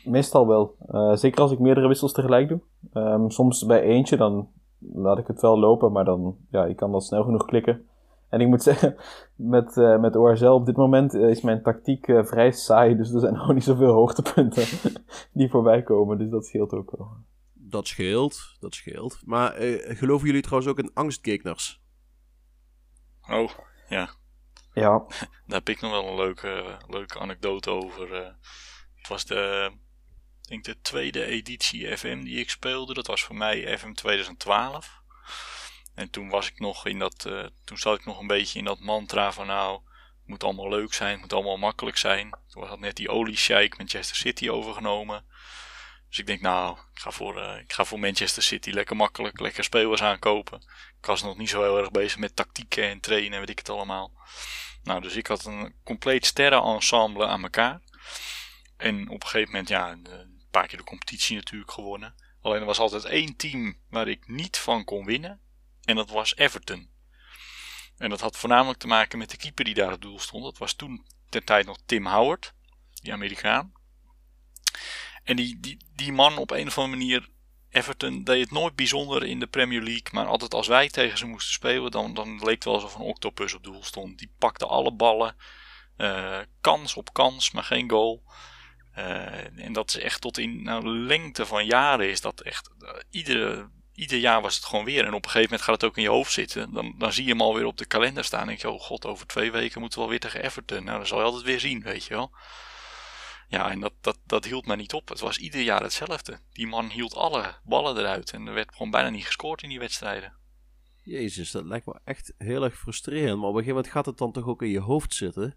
meestal wel. Eh, zeker als ik meerdere wissels tegelijk doe. Ehm, soms bij eentje, dan laat ik het wel lopen, maar dan, ja, ik kan dat snel genoeg klikken. En ik moet zeggen, met, eh met ORZL op dit moment eh, is mijn tactiek eh, vrij saai. Dus er zijn nog niet zoveel hoogtepunten die voorbij komen. Dus dat scheelt ook wel. Dat scheelt, dat scheelt. Maar eh, geloven jullie trouwens ook in angstgegners? oh, ja. Ja, Daar heb ik nog wel een leuke, leuke anekdote over. eh. het was de, ik denk de tweede editie FM die ik speelde. Dat was voor mij FM 2012. En toen was ik nog in dat, eh, toen zat ik nog een beetje in dat mantra van nou, het moet allemaal leuk zijn, het moet allemaal makkelijk zijn. Toen had net die olie sheik Manchester City overgenomen. Dus ik denk nou, ik ga voor, eh, ik ga voor Manchester City lekker makkelijk, lekker spelers aankopen. Ik was nog niet zo heel erg bezig met tactieken en trainen en weet ik het allemaal. Nou, dus ik had een compleet sterrenensemble aan elkaar. En op een gegeven moment, ja, een paar keer de competitie natuurlijk gewonnen. Alleen er was altijd één team waar ik niet van kon winnen. En dat was Everton. En dat had voornamelijk te maken met de keeper die daar het doel stond. Dat was toen ter tijd nog Tim Howard, die Amerikaan. En die, die, die man op een of andere manier, Everton, deed het nooit bijzonder in de Premier League. Maar altijd als wij tegen ze moesten spelen, dan, dan leek het wel alsof een octopus op doel stond. Die pakte alle ballen, eh, kans op kans, maar geen goal. Eh, en dat is echt tot in nou, lengte van jaren is dat echt. eh, iedere, ieder jaar was het gewoon weer. En op een gegeven moment gaat het ook in je hoofd zitten. Dan, dan zie je hem alweer op de kalender staan. En denk je, oh god, over twee weken moeten we alweer tegen Everton. Nou, dan zal je altijd weer zien, weet je wel. Ja, en dat, dat, dat hield mij niet op. Het was ieder jaar hetzelfde. Die man hield alle ballen eruit. En er werd gewoon bijna niet gescoord in die wedstrijden. Jezus, dat lijkt me echt heel erg frustrerend. Maar op een gegeven moment gaat het dan toch ook in je hoofd zitten?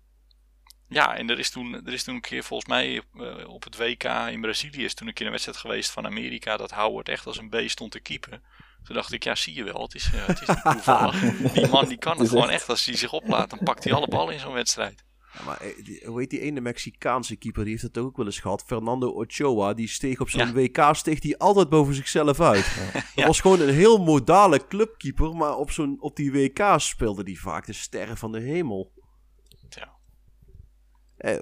Ja, en er is toen, er is toen een keer volgens mij eh, op het WK in Brazilië is toen een keer een wedstrijd geweest van Amerika dat Howard echt als een beest stond te keepen. Toen dacht ik, ja zie je wel, het is, eh, het is niet toevallig. Die man die kan Het gewoon echt- echt, als hij zich oplaat, dan pakt hij alle ballen in zo'n wedstrijd. Ja, maar eh, die- hoe heet die ene Mexicaanse keeper? Die heeft het ook wel eens gehad. Fernando Ochoa. Die steeg op zo'n Ja. WK steeg die altijd boven zichzelf uit. Dat was gewoon een heel modale clubkeeper. Maar op, zo'n, op die WK speelde die vaak de sterren van de hemel. Eh,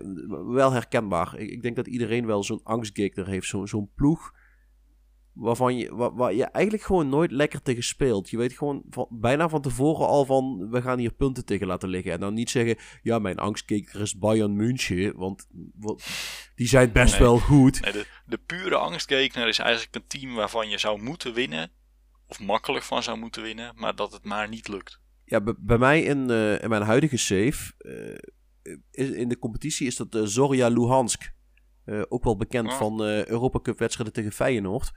wel herkenbaar. Ik, ik denk dat iedereen wel zo'n angstgekner heeft. Zo, zo'n ploeg. Waarvan je, waar, waar je eigenlijk gewoon nooit lekker tegen speelt. Je weet gewoon van, bijna van tevoren al van... We gaan hier punten tegen laten liggen. En dan niet zeggen... Ja, mijn angstkeker is Bayern München. Want wat- die zijn best Nee. wel goed. Nee, de, de pure angstgekner is eigenlijk een team waarvan je zou moeten winnen, of makkelijk van zou moeten winnen, maar dat het maar niet lukt. Ja, bij, mij in, eh, in mijn huidige save... eh, in de competitie is dat eh, Zorya Luhansk. Eh, ook wel bekend Ah. van eh Europa Cup wedstrijden tegen Feyenoord.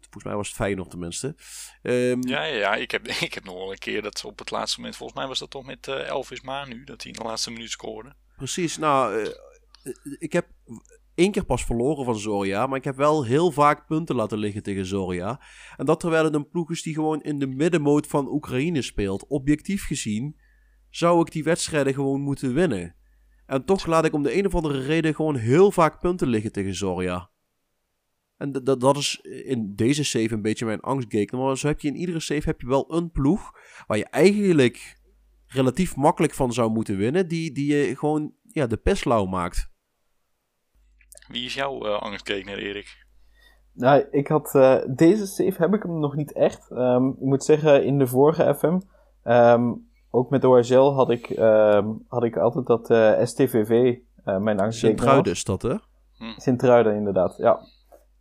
Volgens mij was het Feyenoord tenminste. Ehm, Ja, ja, ja ik, heb, ik heb nog wel een keer dat ze op het laatste moment, volgens mij was dat toch met eh, Elvis Manu, dat hij in de laatste minuut scoorde. Precies, nou, eh, eh, ik heb één keer pas verloren van Zorya, maar ik heb wel heel vaak punten laten liggen tegen Zorya. En dat terwijl het een ploeg is die gewoon in de middenmoot van Oekraïne speelt. Objectief gezien zou ik die wedstrijden gewoon moeten winnen. En toch laat ik om de een of andere reden gewoon heel vaak punten liggen tegen Zorya. En dat is in deze save een beetje mijn angstgekner. Maar zo heb je in iedere save heb je wel een ploeg waar je eigenlijk relatief makkelijk van zou moeten winnen. Die, die je gewoon ja, de peslauw maakt. Wie is jouw angstgekner, Erik? Nou, ik had, eh, deze save heb ik hem nog niet echt. Ehm, ik moet zeggen, in de vorige FM, ehm, ook met ORZL, had ik, ehm, had ik altijd dat eh, STVV, eh mijn was. Sint-Truiden is dat, hè? Sint-Truiden, inderdaad, ja.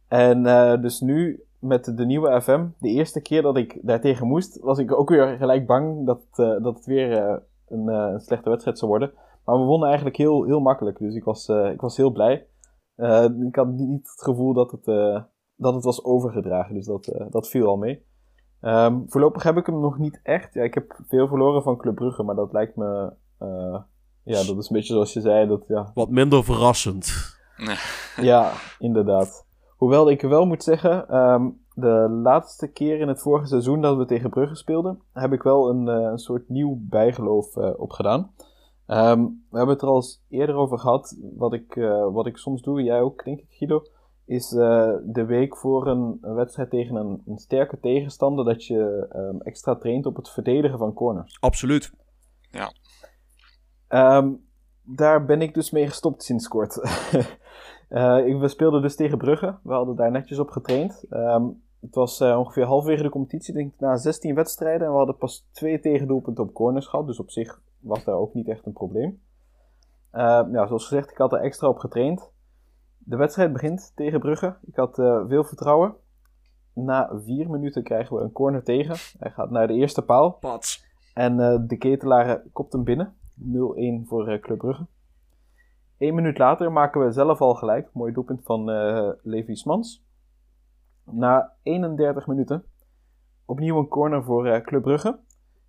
En eh, dus nu, met de nieuwe FM, de eerste keer dat ik daartegen moest, was ik ook weer gelijk bang dat, eh, dat het weer een, eh, een slechte wedstrijd zou worden. Maar we wonnen eigenlijk heel, heel makkelijk, dus ik was, eh, ik was heel blij. Eh, ik had niet, niet het gevoel dat het, eh, dat het was overgedragen, dus dat, eh, dat viel al mee. Ehm, voorlopig heb ik hem nog niet echt. Ja, ik heb veel verloren van Club Brugge, maar dat lijkt me... eh, ja, dat is een beetje zoals je zei, dat ja, Wat minder verrassend. ja, inderdaad. Hoewel ik wel moet zeggen, ehm, de laatste keer in het vorige seizoen dat we tegen Brugge speelden, heb ik wel een, eh, een soort nieuw bijgeloof eh, opgedaan. Ehm, we hebben het er al eens eerder over gehad. Wat ik, eh, wat ik soms doe, jij ook, denk ik, Guido, is eh, de week voor een, een wedstrijd tegen een, een sterke tegenstander dat je ehm, extra traint op het verdedigen van corners. Absoluut. Ehm, daar ben ik dus mee gestopt sinds kort. Eh, ik, we speelden dus tegen Brugge. We hadden daar netjes op getraind. Ehm, het was eh, ongeveer halverwege de competitie, denk ik, na 16 wedstrijden. En we hadden pas twee tegendoelpunten op corners gehad. Dus op zich was daar ook niet echt een probleem. Ja, zoals gezegd, ik had er extra op getraind. De wedstrijd begint tegen Brugge. Ik had eh, veel vertrouwen. Na vier minuten krijgen we een corner tegen. Hij gaat naar de eerste paal. Pats. En eh, de ketelaar kopt hem binnen. 0-1 voor eh, Club Brugge. Eén minuut later maken we zelf al gelijk. Mooi doelpunt van Levi Smans. Na 31 minuten opnieuw een corner voor Club Brugge.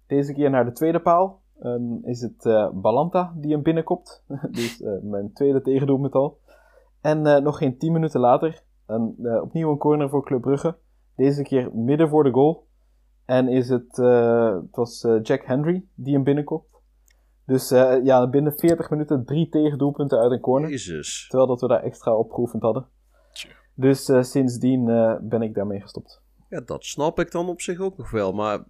Deze keer naar de tweede paal. Ehm, is het Balanta die hem binnenkopt. dus mijn tweede tegendoelpunt al. En eh, nog geen 10 minuten later een, eh, opnieuw een corner voor Club Brugge. Deze keer midden voor de goal. En is het, eh, het was Jack Henry die hem binnenkopt. Dus ja, binnen 40 minuten drie tegendoelpunten uit een corner. Jezus. Terwijl dat we daar extra op geoefend hadden. Dus sindsdien ben ik daarmee gestopt. Ja, dat snap ik dan op zich ook nog wel. Maar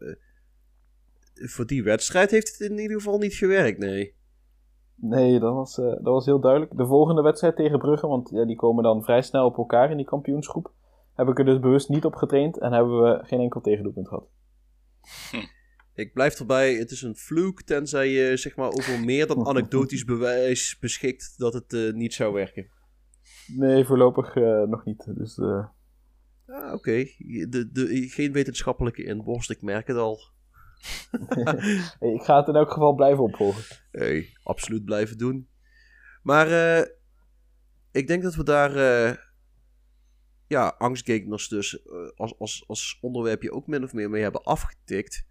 voor die wedstrijd heeft het in ieder geval niet gewerkt, nee. Nee, dat was, eh, dat was heel duidelijk. De volgende wedstrijd tegen Brugge, want ja, die komen dan vrij snel op elkaar in die kampioensgroep. Heb ik er dus bewust niet op getraind en hebben we geen enkel tegendoelpunt gehad. Ik blijf erbij, het is een fluke, tenzij je zeg maar over meer dan anekdotisch bewijs beschikt dat het eh, niet zou werken. Nee, voorlopig eh, nog niet. Dus eh, Ah, oké. De, de, geen wetenschappelijke inborst, ik merk het al. ik ga het in elk geval blijven opvolgen. Hey, absoluut blijven doen. Maar eh, ik denk dat we daar, eh, ja, angstgegners dus, eh, als, als, als onderwerpje ook min of meer mee hebben afgetikt.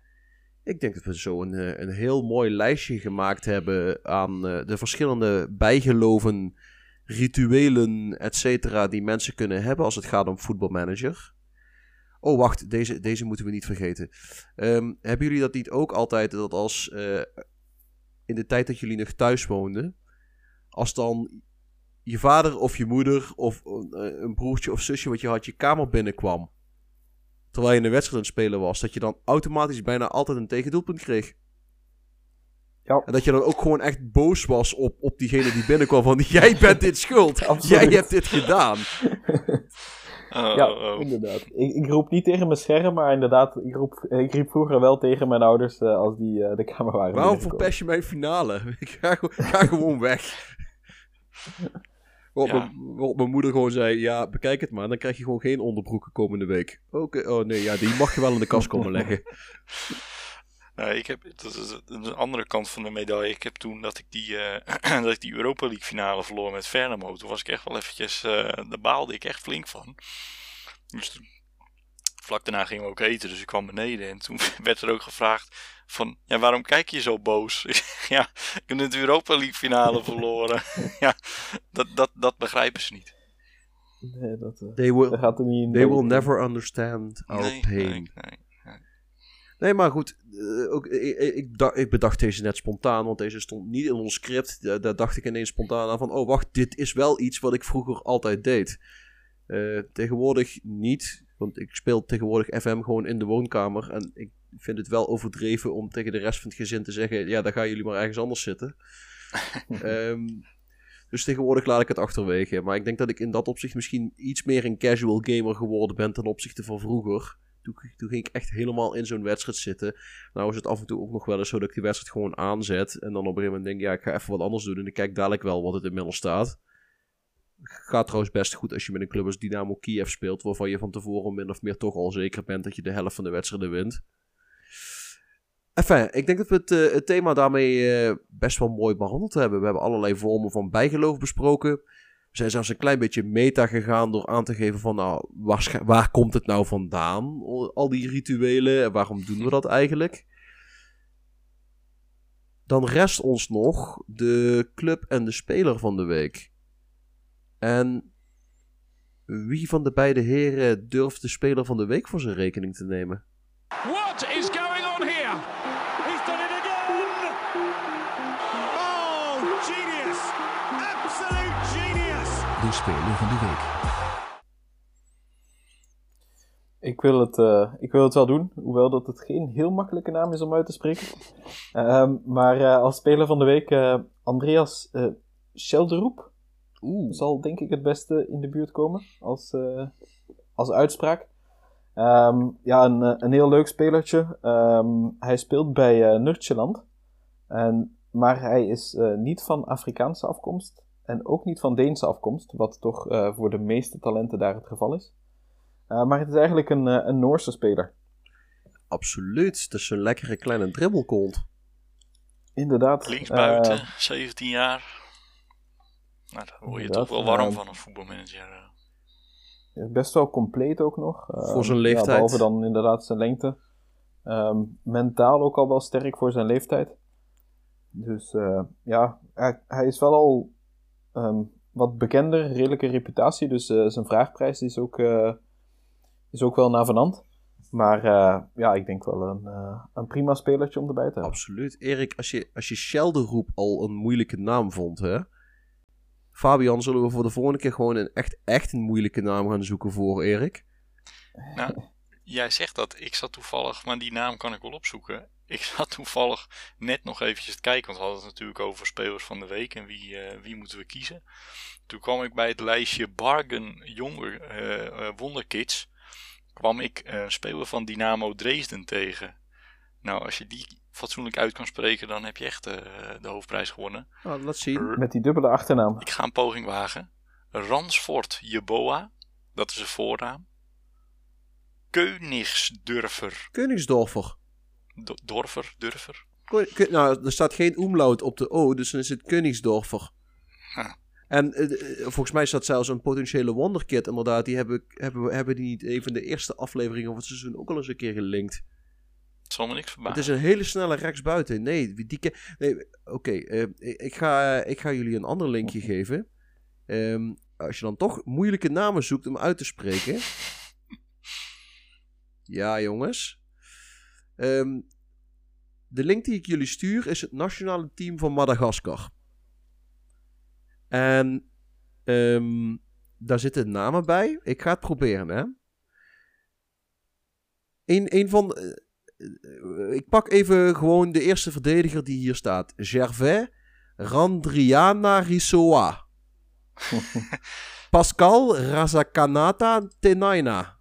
Ik denk dat we zo een, een heel mooi lijstje gemaakt hebben aan de verschillende bijgeloven, rituelen, et cetera, die mensen kunnen hebben als het gaat om voetbalmanager. Oh, wacht, deze, deze moeten we niet vergeten. Ehm, hebben jullie dat niet ook altijd, dat als eh, in de tijd dat jullie nog thuis woonden, als dan je vader of je moeder of eh, een broertje of zusje wat je had je kamer binnenkwam, terwijl je een wedstrijd aan het spelen was, dat je dan automatisch bijna altijd een tegendoelpunt kreeg. Ja. En dat je dan ook gewoon echt boos was op, op diegene die binnenkwam van jij bent dit schuld, Absoluut. jij hebt dit gedaan. Oh, ja, oh, oh. inderdaad. Ik, ik roep niet tegen mijn scherm, maar inderdaad, ik, roep, ik riep vroeger wel tegen mijn ouders eh, als die eh, de kamer waren. Waarom verpest je mijn finale? Ik ga, gewoon- ga gewoon weg. Waarop, Ja. mijn, waarop mijn moeder gewoon zei: Ja, bekijk het maar. Dan krijg je gewoon geen onderbroeken komende week. Oké, oh nee, ja, die mag je wel in de kast komen leggen. Nee, ik heb, dat is een andere kant van de medaille. Ik heb toen dat ik die, eh, dat ik die Europa League finale verloor met Fernamo. Toen was ik echt wel eventjes, eh daar baalde ik echt flink van. Dus toen- vlak daarna gingen we ook eten, dus ik kwam beneden. En toen werd er ook gevraagd van, ja, waarom kijk je zo boos? Ja, ik heb net de Europa League finale verloren. ja, dat, dat, dat begrijpen ze niet. Nee, dat, eh, They dat will, gaat er niet in. they will never understand our nee, pain. nee, nee. Nee, maar goed. eh, ook, ik, ik, ik ik bedacht deze net spontaan, want deze stond niet in ons script. Daar, daar dacht ik ineens spontaan aan van, oh wacht, dit is wel iets wat ik vroeger altijd deed. Eh, tegenwoordig niet, want ik speel tegenwoordig FM gewoon in de woonkamer. En ik vind het wel overdreven om tegen de rest van het gezin te zeggen, ja, dan gaan jullie maar ergens anders zitten. Ehm, dus tegenwoordig laat ik het achterwege. Maar ik denk dat ik in dat opzicht misschien iets meer een casual gamer geworden ben ten opzichte van vroeger. Toen, ging ik echt helemaal in zo'n wedstrijd zitten. Nou is het af en toe ook nog wel eens zo dat ik die wedstrijd gewoon aanzet. En dan op een gegeven moment denk ik, ja, ik ga even wat anders doen. En ik kijk dadelijk wel wat het inmiddels staat. Gaat trouwens best goed als je met een club als Dynamo Kiev speelt. Waarvan je van tevoren min of meer toch al zeker bent dat je de helft van de wedstrijden wint. Enfin, ik denk dat we het, eh, het thema daarmee eh, best wel mooi behandeld hebben. We hebben allerlei vormen van bijgeloof besproken. Zijn zelfs een klein beetje meta gegaan door aan te geven van, nou, waar, waar komt het nou vandaan? Al die rituelen en waarom doen we dat eigenlijk? Dan rest ons nog de club en de speler van de week. En wie van de beide heren durft de speler van de week voor zijn rekening te nemen? What is speler van de week. Ik wil, het, eh, ik wil het wel doen, hoewel dat het geen heel makkelijke naam is om uit te spreken. Ehm, maar eh, als speler van de week, eh, Andreas Schelderoep. Oeh. Zal denk ik het beste in de buurt komen als, als uitspraak. Ehm, ja, een, een heel leuk spelertje. Ehm, hij speelt bij uh, Nurtjeland. En, maar hij is niet van Afrikaanse afkomst. En ook niet van Deense afkomst. Wat toch eh, voor de meeste talenten daar het geval is. Eh, maar het is eigenlijk een, eh, een Noorse speler. Absoluut. Het is een lekkere kleine dribbelkont. Inderdaad. Linksbuiten, eh, 17 jaar. Nou, daar word je toch wel warm van als voetbalmanager. best wel compleet ook nog. Eh, Voor zijn ja, leeftijd. behalve dan inderdaad zijn lengte. Ehm, mentaal ook al wel sterk voor zijn leeftijd. Dus eh, ja, hij, hij is wel al ehm, wat bekender, redelijke reputatie. Dus eh, zijn vraagprijs is ook, eh, is ook wel navenant. Maar eh, ja, ik denk wel een, eh, een prima spelertje om erbij te hebben. Absoluut. Erik, als je, als je Shelderroep al een moeilijke naam vond, hè? Fabian, zullen we voor de volgende keer gewoon een echt, echt een moeilijke naam gaan zoeken voor Erik? Nou, jij zegt dat. Ik zat toevallig, maar die naam kan ik wel opzoeken. Ik zat toevallig net nog eventjes te kijken, want we hadden het natuurlijk over spelers van de week en wie, eh, wie moeten we kiezen. Toen kwam ik bij het lijstje Bargain Jonger eh, eh, Wonderkids, kwam ik eh, een speler van Dynamo Dresden tegen. Nou, als je die fatsoenlijk uit kan spreken, dan heb je echt eh, de hoofdprijs gewonnen. Nou, laat zien. Met die dubbele achternaam. Ik ga een poging wagen. Ransford Jeboa, dat is een voornaam. Koenigsdurfer, Koningsdorfer. Do- Dorfer, ko- nou, er staat geen umlaut op de O, dus dan is het Koningsdorfer. Huh. En eh, eh, volgens mij staat zelfs een potentiële wonderkid, inderdaad. Die hebben, hebben, hebben die niet even de eerste aflevering van het seizoen ook al eens een keer gelinkt. Het zal me niks Het verbazen. is een hele snelle rechtsbuiten. Nee, die nee oké. eh, ik, ik ga, ik ga jullie een ander linkje geven. Ehm, als je dan toch moeilijke namen zoekt om uit te spreken. ja, jongens. Ehm, de link die ik jullie stuur is het nationale team van Madagaskar. En ehm, daar zitten namen bij. Ik ga het proberen, hè. Een, een van... eh, eh, ik pak even gewoon de eerste verdediger die hier staat. Gervais Randriana Risoa. Pascal Razakanata Tenaina.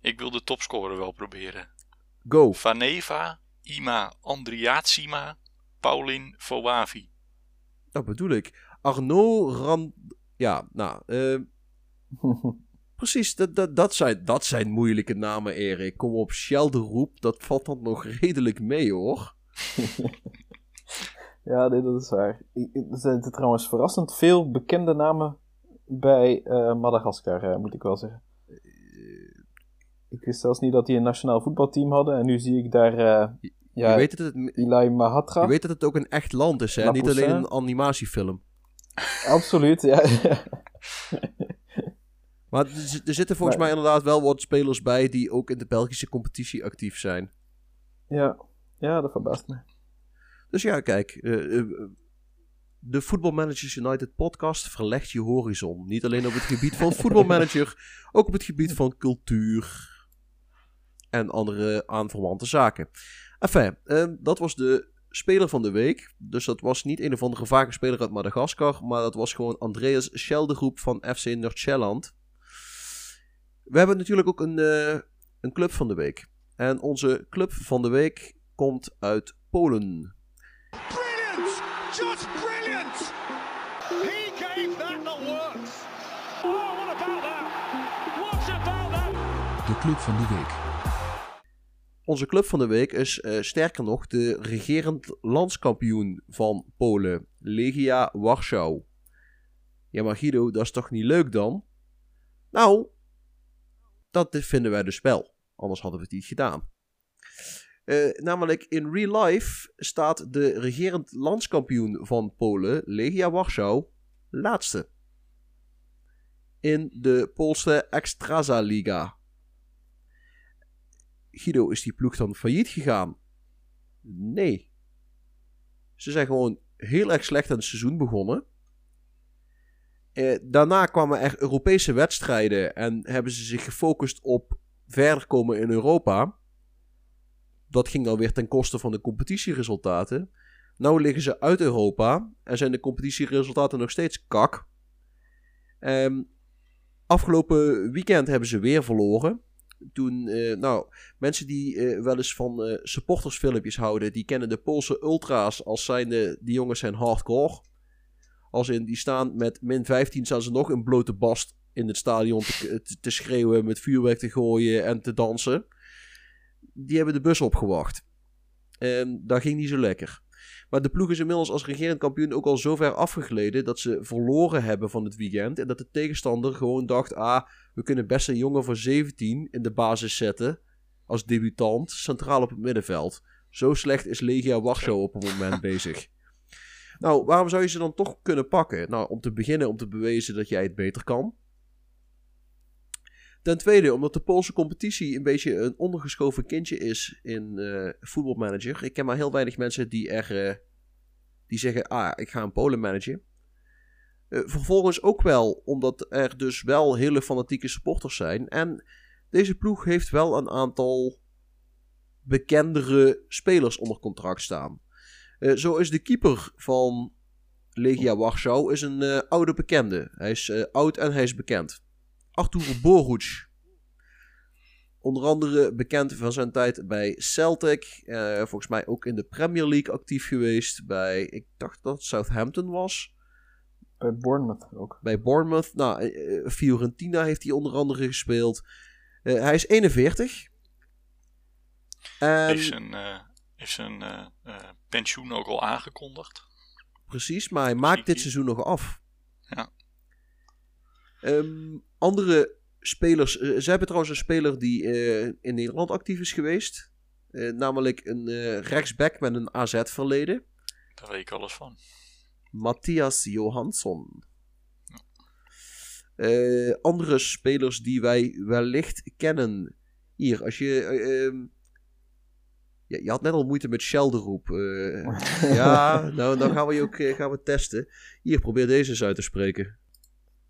Ik wil de topscorer wel proberen. Go. Vaneva, Ima Andriatsima, Paulin Foavi. Dat bedoel ik. Arnaud Rand... Ja, nou... eh, precies, dat, dat, dat, zijn, dat zijn moeilijke namen, Erik. Kom op, Shelderroep. Dat valt dan nog redelijk mee, hoor. Ja, nee, dat is waar. Er zitten trouwens verrassend veel bekende namen bij eh, Madagaskar, eh, moet ik wel zeggen. Ik wist zelfs niet dat die een nationaal voetbalteam hadden. En nu zie ik daar eh ja, je, weet dat het, Eli Mahatra. je weet dat het ook een echt land is, hè? La Niet Poussin. alleen een animatiefilm. Absoluut, ja. Maar er, zi- er zitten volgens Maar- mij inderdaad wel wat spelers bij die ook in de Belgische competitie actief zijn. ja. ja, dat verbaast me. Dus ja, kijk. eh, eh, de Football Managers United podcast verlegt je horizon. Niet alleen op het gebied van voetbalmanager, ook op het gebied van cultuur en andere aanverwante zaken. Enfin, eh, dat was de speler van de week. Dus dat was niet een of andere vage speler uit Madagaskar, maar dat was gewoon Andreas Scheldegroep van FC Noord-Sjælland. We hebben natuurlijk ook een, eh, een club van de week. En onze club van de week komt uit Polen. Brilliant! Just brilliant! He gave that the works. Oh, what about that? What about that? De club van de week. Onze club van de week is eh, sterker nog de regerend landskampioen van Polen, Legia Warschau. Ja, maar Guido, dat is toch niet leuk dan? Nou, dat vinden wij dus wel. Anders hadden we het niet gedaan. Eh, namelijk in real life staat de regerend landskampioen van Polen, Legia Warschau, laatste. In de Poolse Ekstraza Liga. Guido, is die ploeg dan failliet gegaan? Nee. Ze zijn gewoon heel erg slecht aan het seizoen begonnen. Eh, daarna kwamen er Europese wedstrijden en hebben ze zich gefocust op verder komen in Europa. Dat ging dan weer ten koste van de competitieresultaten. Nou liggen ze uit Europa en zijn de competitieresultaten nog steeds kak. Ehm, afgelopen weekend hebben ze weer verloren. Toen, eh, nou, mensen die eh, wel eens van eh, supportersfilmpjes houden, die kennen de Poolse ultra's als zijnde, die jongens zijn hardcore. Als in, die staan met min 15, staan ze nog in blote bast in het stadion te, te, te schreeuwen, met vuurwerk te gooien en te dansen. Die hebben de bus opgewacht. En dat ging niet zo lekker. Maar de ploeg is inmiddels als regerend kampioen ook al zo ver afgegleden dat ze verloren hebben van het weekend. En dat de tegenstander gewoon dacht: ah, we kunnen best een jongen van 17 in de basis zetten. Als debutant, centraal op het middenveld. Zo slecht is Legia Warschau op het moment bezig. Nou, waarom zou je ze dan toch kunnen pakken? Nou, om te beginnen om te bewijzen dat jij het beter kan. Ten tweede, omdat de Poolse competitie een beetje een ondergeschoven kindje is in uh, voetbalmanager. Ik ken maar heel weinig mensen die er uh, die zeggen, ah, ik ga een Polen managen. Uh, vervolgens ook wel, omdat er dus wel hele fanatieke supporters zijn. En deze ploeg heeft wel een aantal bekendere spelers onder contract staan. zo is de keeper van Legia Warschau is een oude bekende. Hij is oud en hij is bekend. Artur Boruc. Onder andere bekend van zijn tijd bij Celtic. Uh, volgens mij ook in de Premier League actief geweest. Bij, ik dacht dat Southampton was. Bij Bournemouth ook. Bij Bournemouth. Nou, uh, Fiorentina heeft hij onder andere gespeeld. Uh, hij is 41. En... Heeft zijn, heeft zijn pensioen ook al aangekondigd? Precies, maar hij maakt dit seizoen nog af. Ja. Um, andere spelers. Uh, ze hebben trouwens een speler die uh, in Nederland actief is geweest. Uh, namelijk een rechtsback met een AZ-verleden. Daar weet ik alles van. Matthias Johansson. Ja. andere spelers die wij wellicht kennen. Hier, als je. Ehm, ja, je had net al moeite met Shelderoep. ja, nou, dan gaan we je ook gaan we testen. Hier, probeer deze eens uit te spreken.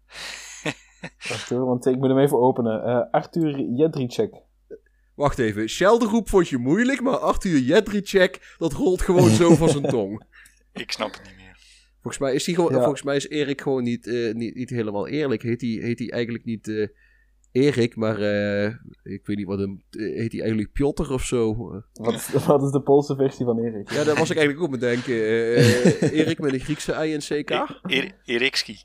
Wacht hoor, want ik moet hem even openen. Arthur Jedricek. Wacht even, Sheldergroep vond je moeilijk, maar Arthur Jedricek, dat rolt gewoon zo van zijn tong. Ik snap het niet meer. Volgens mij is, hij gewoon, ja. volgens mij is Erik gewoon niet, uh, niet, niet helemaal eerlijk. Heet hij, heet hij eigenlijk niet uh, Erik, maar ik weet niet wat hem... heet hij eigenlijk Piotr of zo? Wat, wat is de Poolse versie van Erik? Ja, daar was ik eigenlijk ook mee denken. Erik met een Griekse I en CK. E Erikski.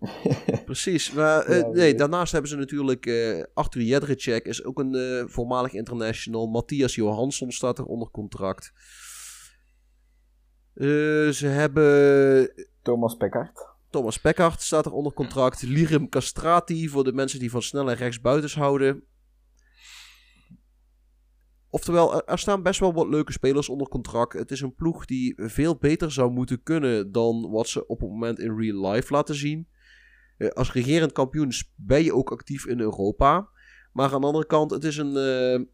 Precies. Maar, uh, nee, daarnaast hebben ze natuurlijk uh, Arthur Jedrzejczyk is ook een uh, voormalig international. Matthias Johansson staat er onder contract. Ze hebben... Thomas Peckard. Thomas Peckard staat er onder contract. Lirim Castrati voor de mensen die van snel en rechtsbuitens houden. Oftewel, er staan best wel wat leuke spelers onder contract. Het is een ploeg die veel beter zou moeten kunnen dan wat ze op het moment in real life laten zien. Uh, als regerend kampioen ben je ook actief in Europa. Maar aan de andere kant, het is een, uh,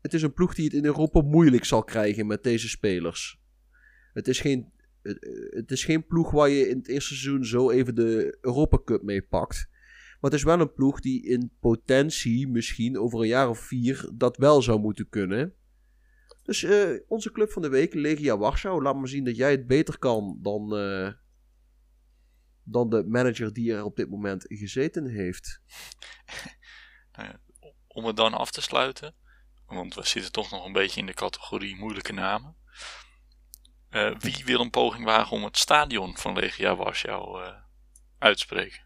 het is een ploeg die het in Europa moeilijk zal krijgen met deze spelers. Het is geen, het, is geen ploeg waar je in het eerste seizoen zo even de Europa Cup mee pakt. Maar het is wel een ploeg die in potentie misschien over een jaar of vier dat wel zou moeten kunnen. Dus uh, onze club van de week, Legia Warschau, laat maar zien dat jij het beter kan dan, dan de manager die er op dit moment gezeten heeft. nou om het dan af te sluiten, want we zitten toch nog een beetje in de categorie moeilijke namen. Uh, wie wil een poging wagen om het stadion van Legia Warschau uh, uit te spreken?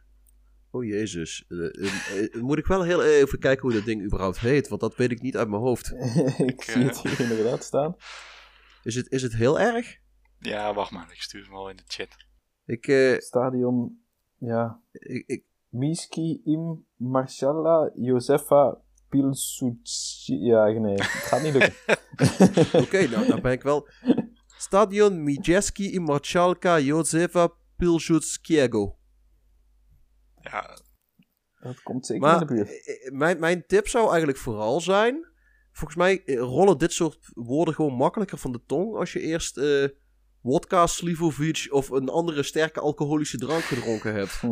Oh jezus, uh, moet ik wel heel even kijken hoe dat ding überhaupt heet, want dat weet ik niet uit mijn hoofd. ik zie het hier inderdaad staan. Is het, is het heel erg? Ja, wacht maar, ik stuur het wel in de chat. Ik, eh, Stadion, ja. ik, ik, Miski im Marshalla Josefa Pilsudski. Ja, nee, het gaat niet lukken. Oké, nou, dan ben ik wel. Stadion Mijeski i Marchalka Jozefa Pilsudskiego. Ja, Dat komt zeker Maar in de buurt. eh, eh, mijn, mijn tip zou eigenlijk vooral zijn. Volgens mij eh, rollen dit soort woorden gewoon makkelijker van de tong. Als je eerst eh wodka, Slivovic of een andere sterke alcoholische drank gedronken hebt.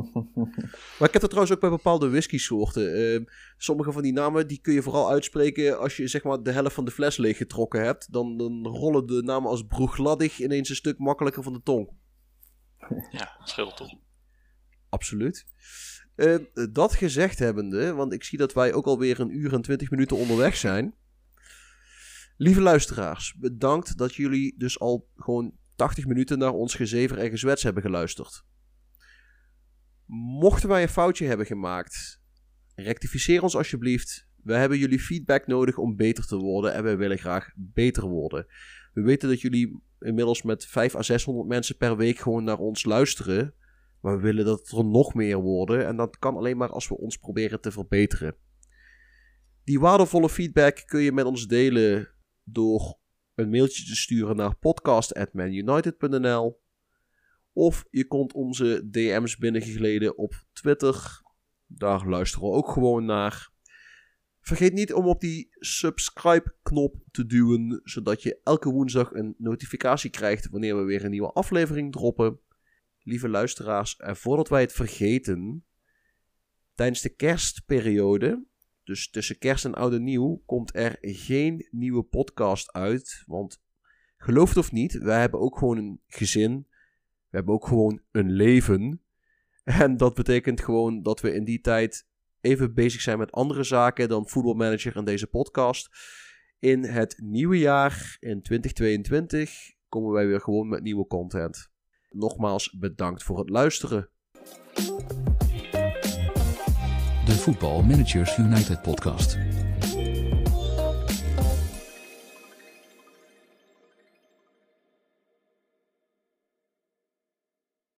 maar ik heb dat trouwens ook bij bepaalde whisky soorten. Eh, sommige van die namen die kun je vooral uitspreken als je zeg maar de helft van de fles leeg getrokken hebt. Dan, dan rollen de namen als Broegladdig ineens een stuk makkelijker van de tong. ja, scheelt toch. Absoluut. Eh, dat gezegd hebbende, want ik zie dat wij ook alweer een uur en twintig minuten onderweg zijn. Lieve luisteraars, bedankt dat jullie dus al gewoon 80 minuten naar ons gezever en gezwets hebben geluisterd. Mochten wij een foutje hebben gemaakt, rectificeer ons alsjeblieft. We hebben jullie feedback nodig om beter te worden en wij willen graag beter worden. We weten dat jullie inmiddels met 5 à 600 mensen per week gewoon naar ons luisteren. Maar we willen dat er nog meer worden. En dat kan alleen maar als we ons proberen te verbeteren. Die waardevolle feedback kun je met ons delen door een mailtje te sturen naar podcast.manunited.nl Of je komt onze DM's binnengegleden op Twitter. Daar luisteren we ook gewoon naar. Vergeet niet om op die subscribe-knop te duwen, zodat je elke woensdag een notificatie krijgt wanneer we weer een nieuwe aflevering droppen lieve luisteraars, en voordat wij het vergeten, tijdens de kerstperiode, dus tussen kerst en oud en nieuw, komt er geen nieuwe podcast uit. Want geloof het of niet, wij hebben ook gewoon een gezin. We hebben ook gewoon een leven. En dat betekent gewoon dat we in die tijd even bezig zijn met andere zaken dan voetbalmanager en deze podcast. In het nieuwe jaar, in 2022, komen wij weer gewoon met nieuwe content. Nogmaals bedankt voor het luisteren. Voetbal Managers United podcast.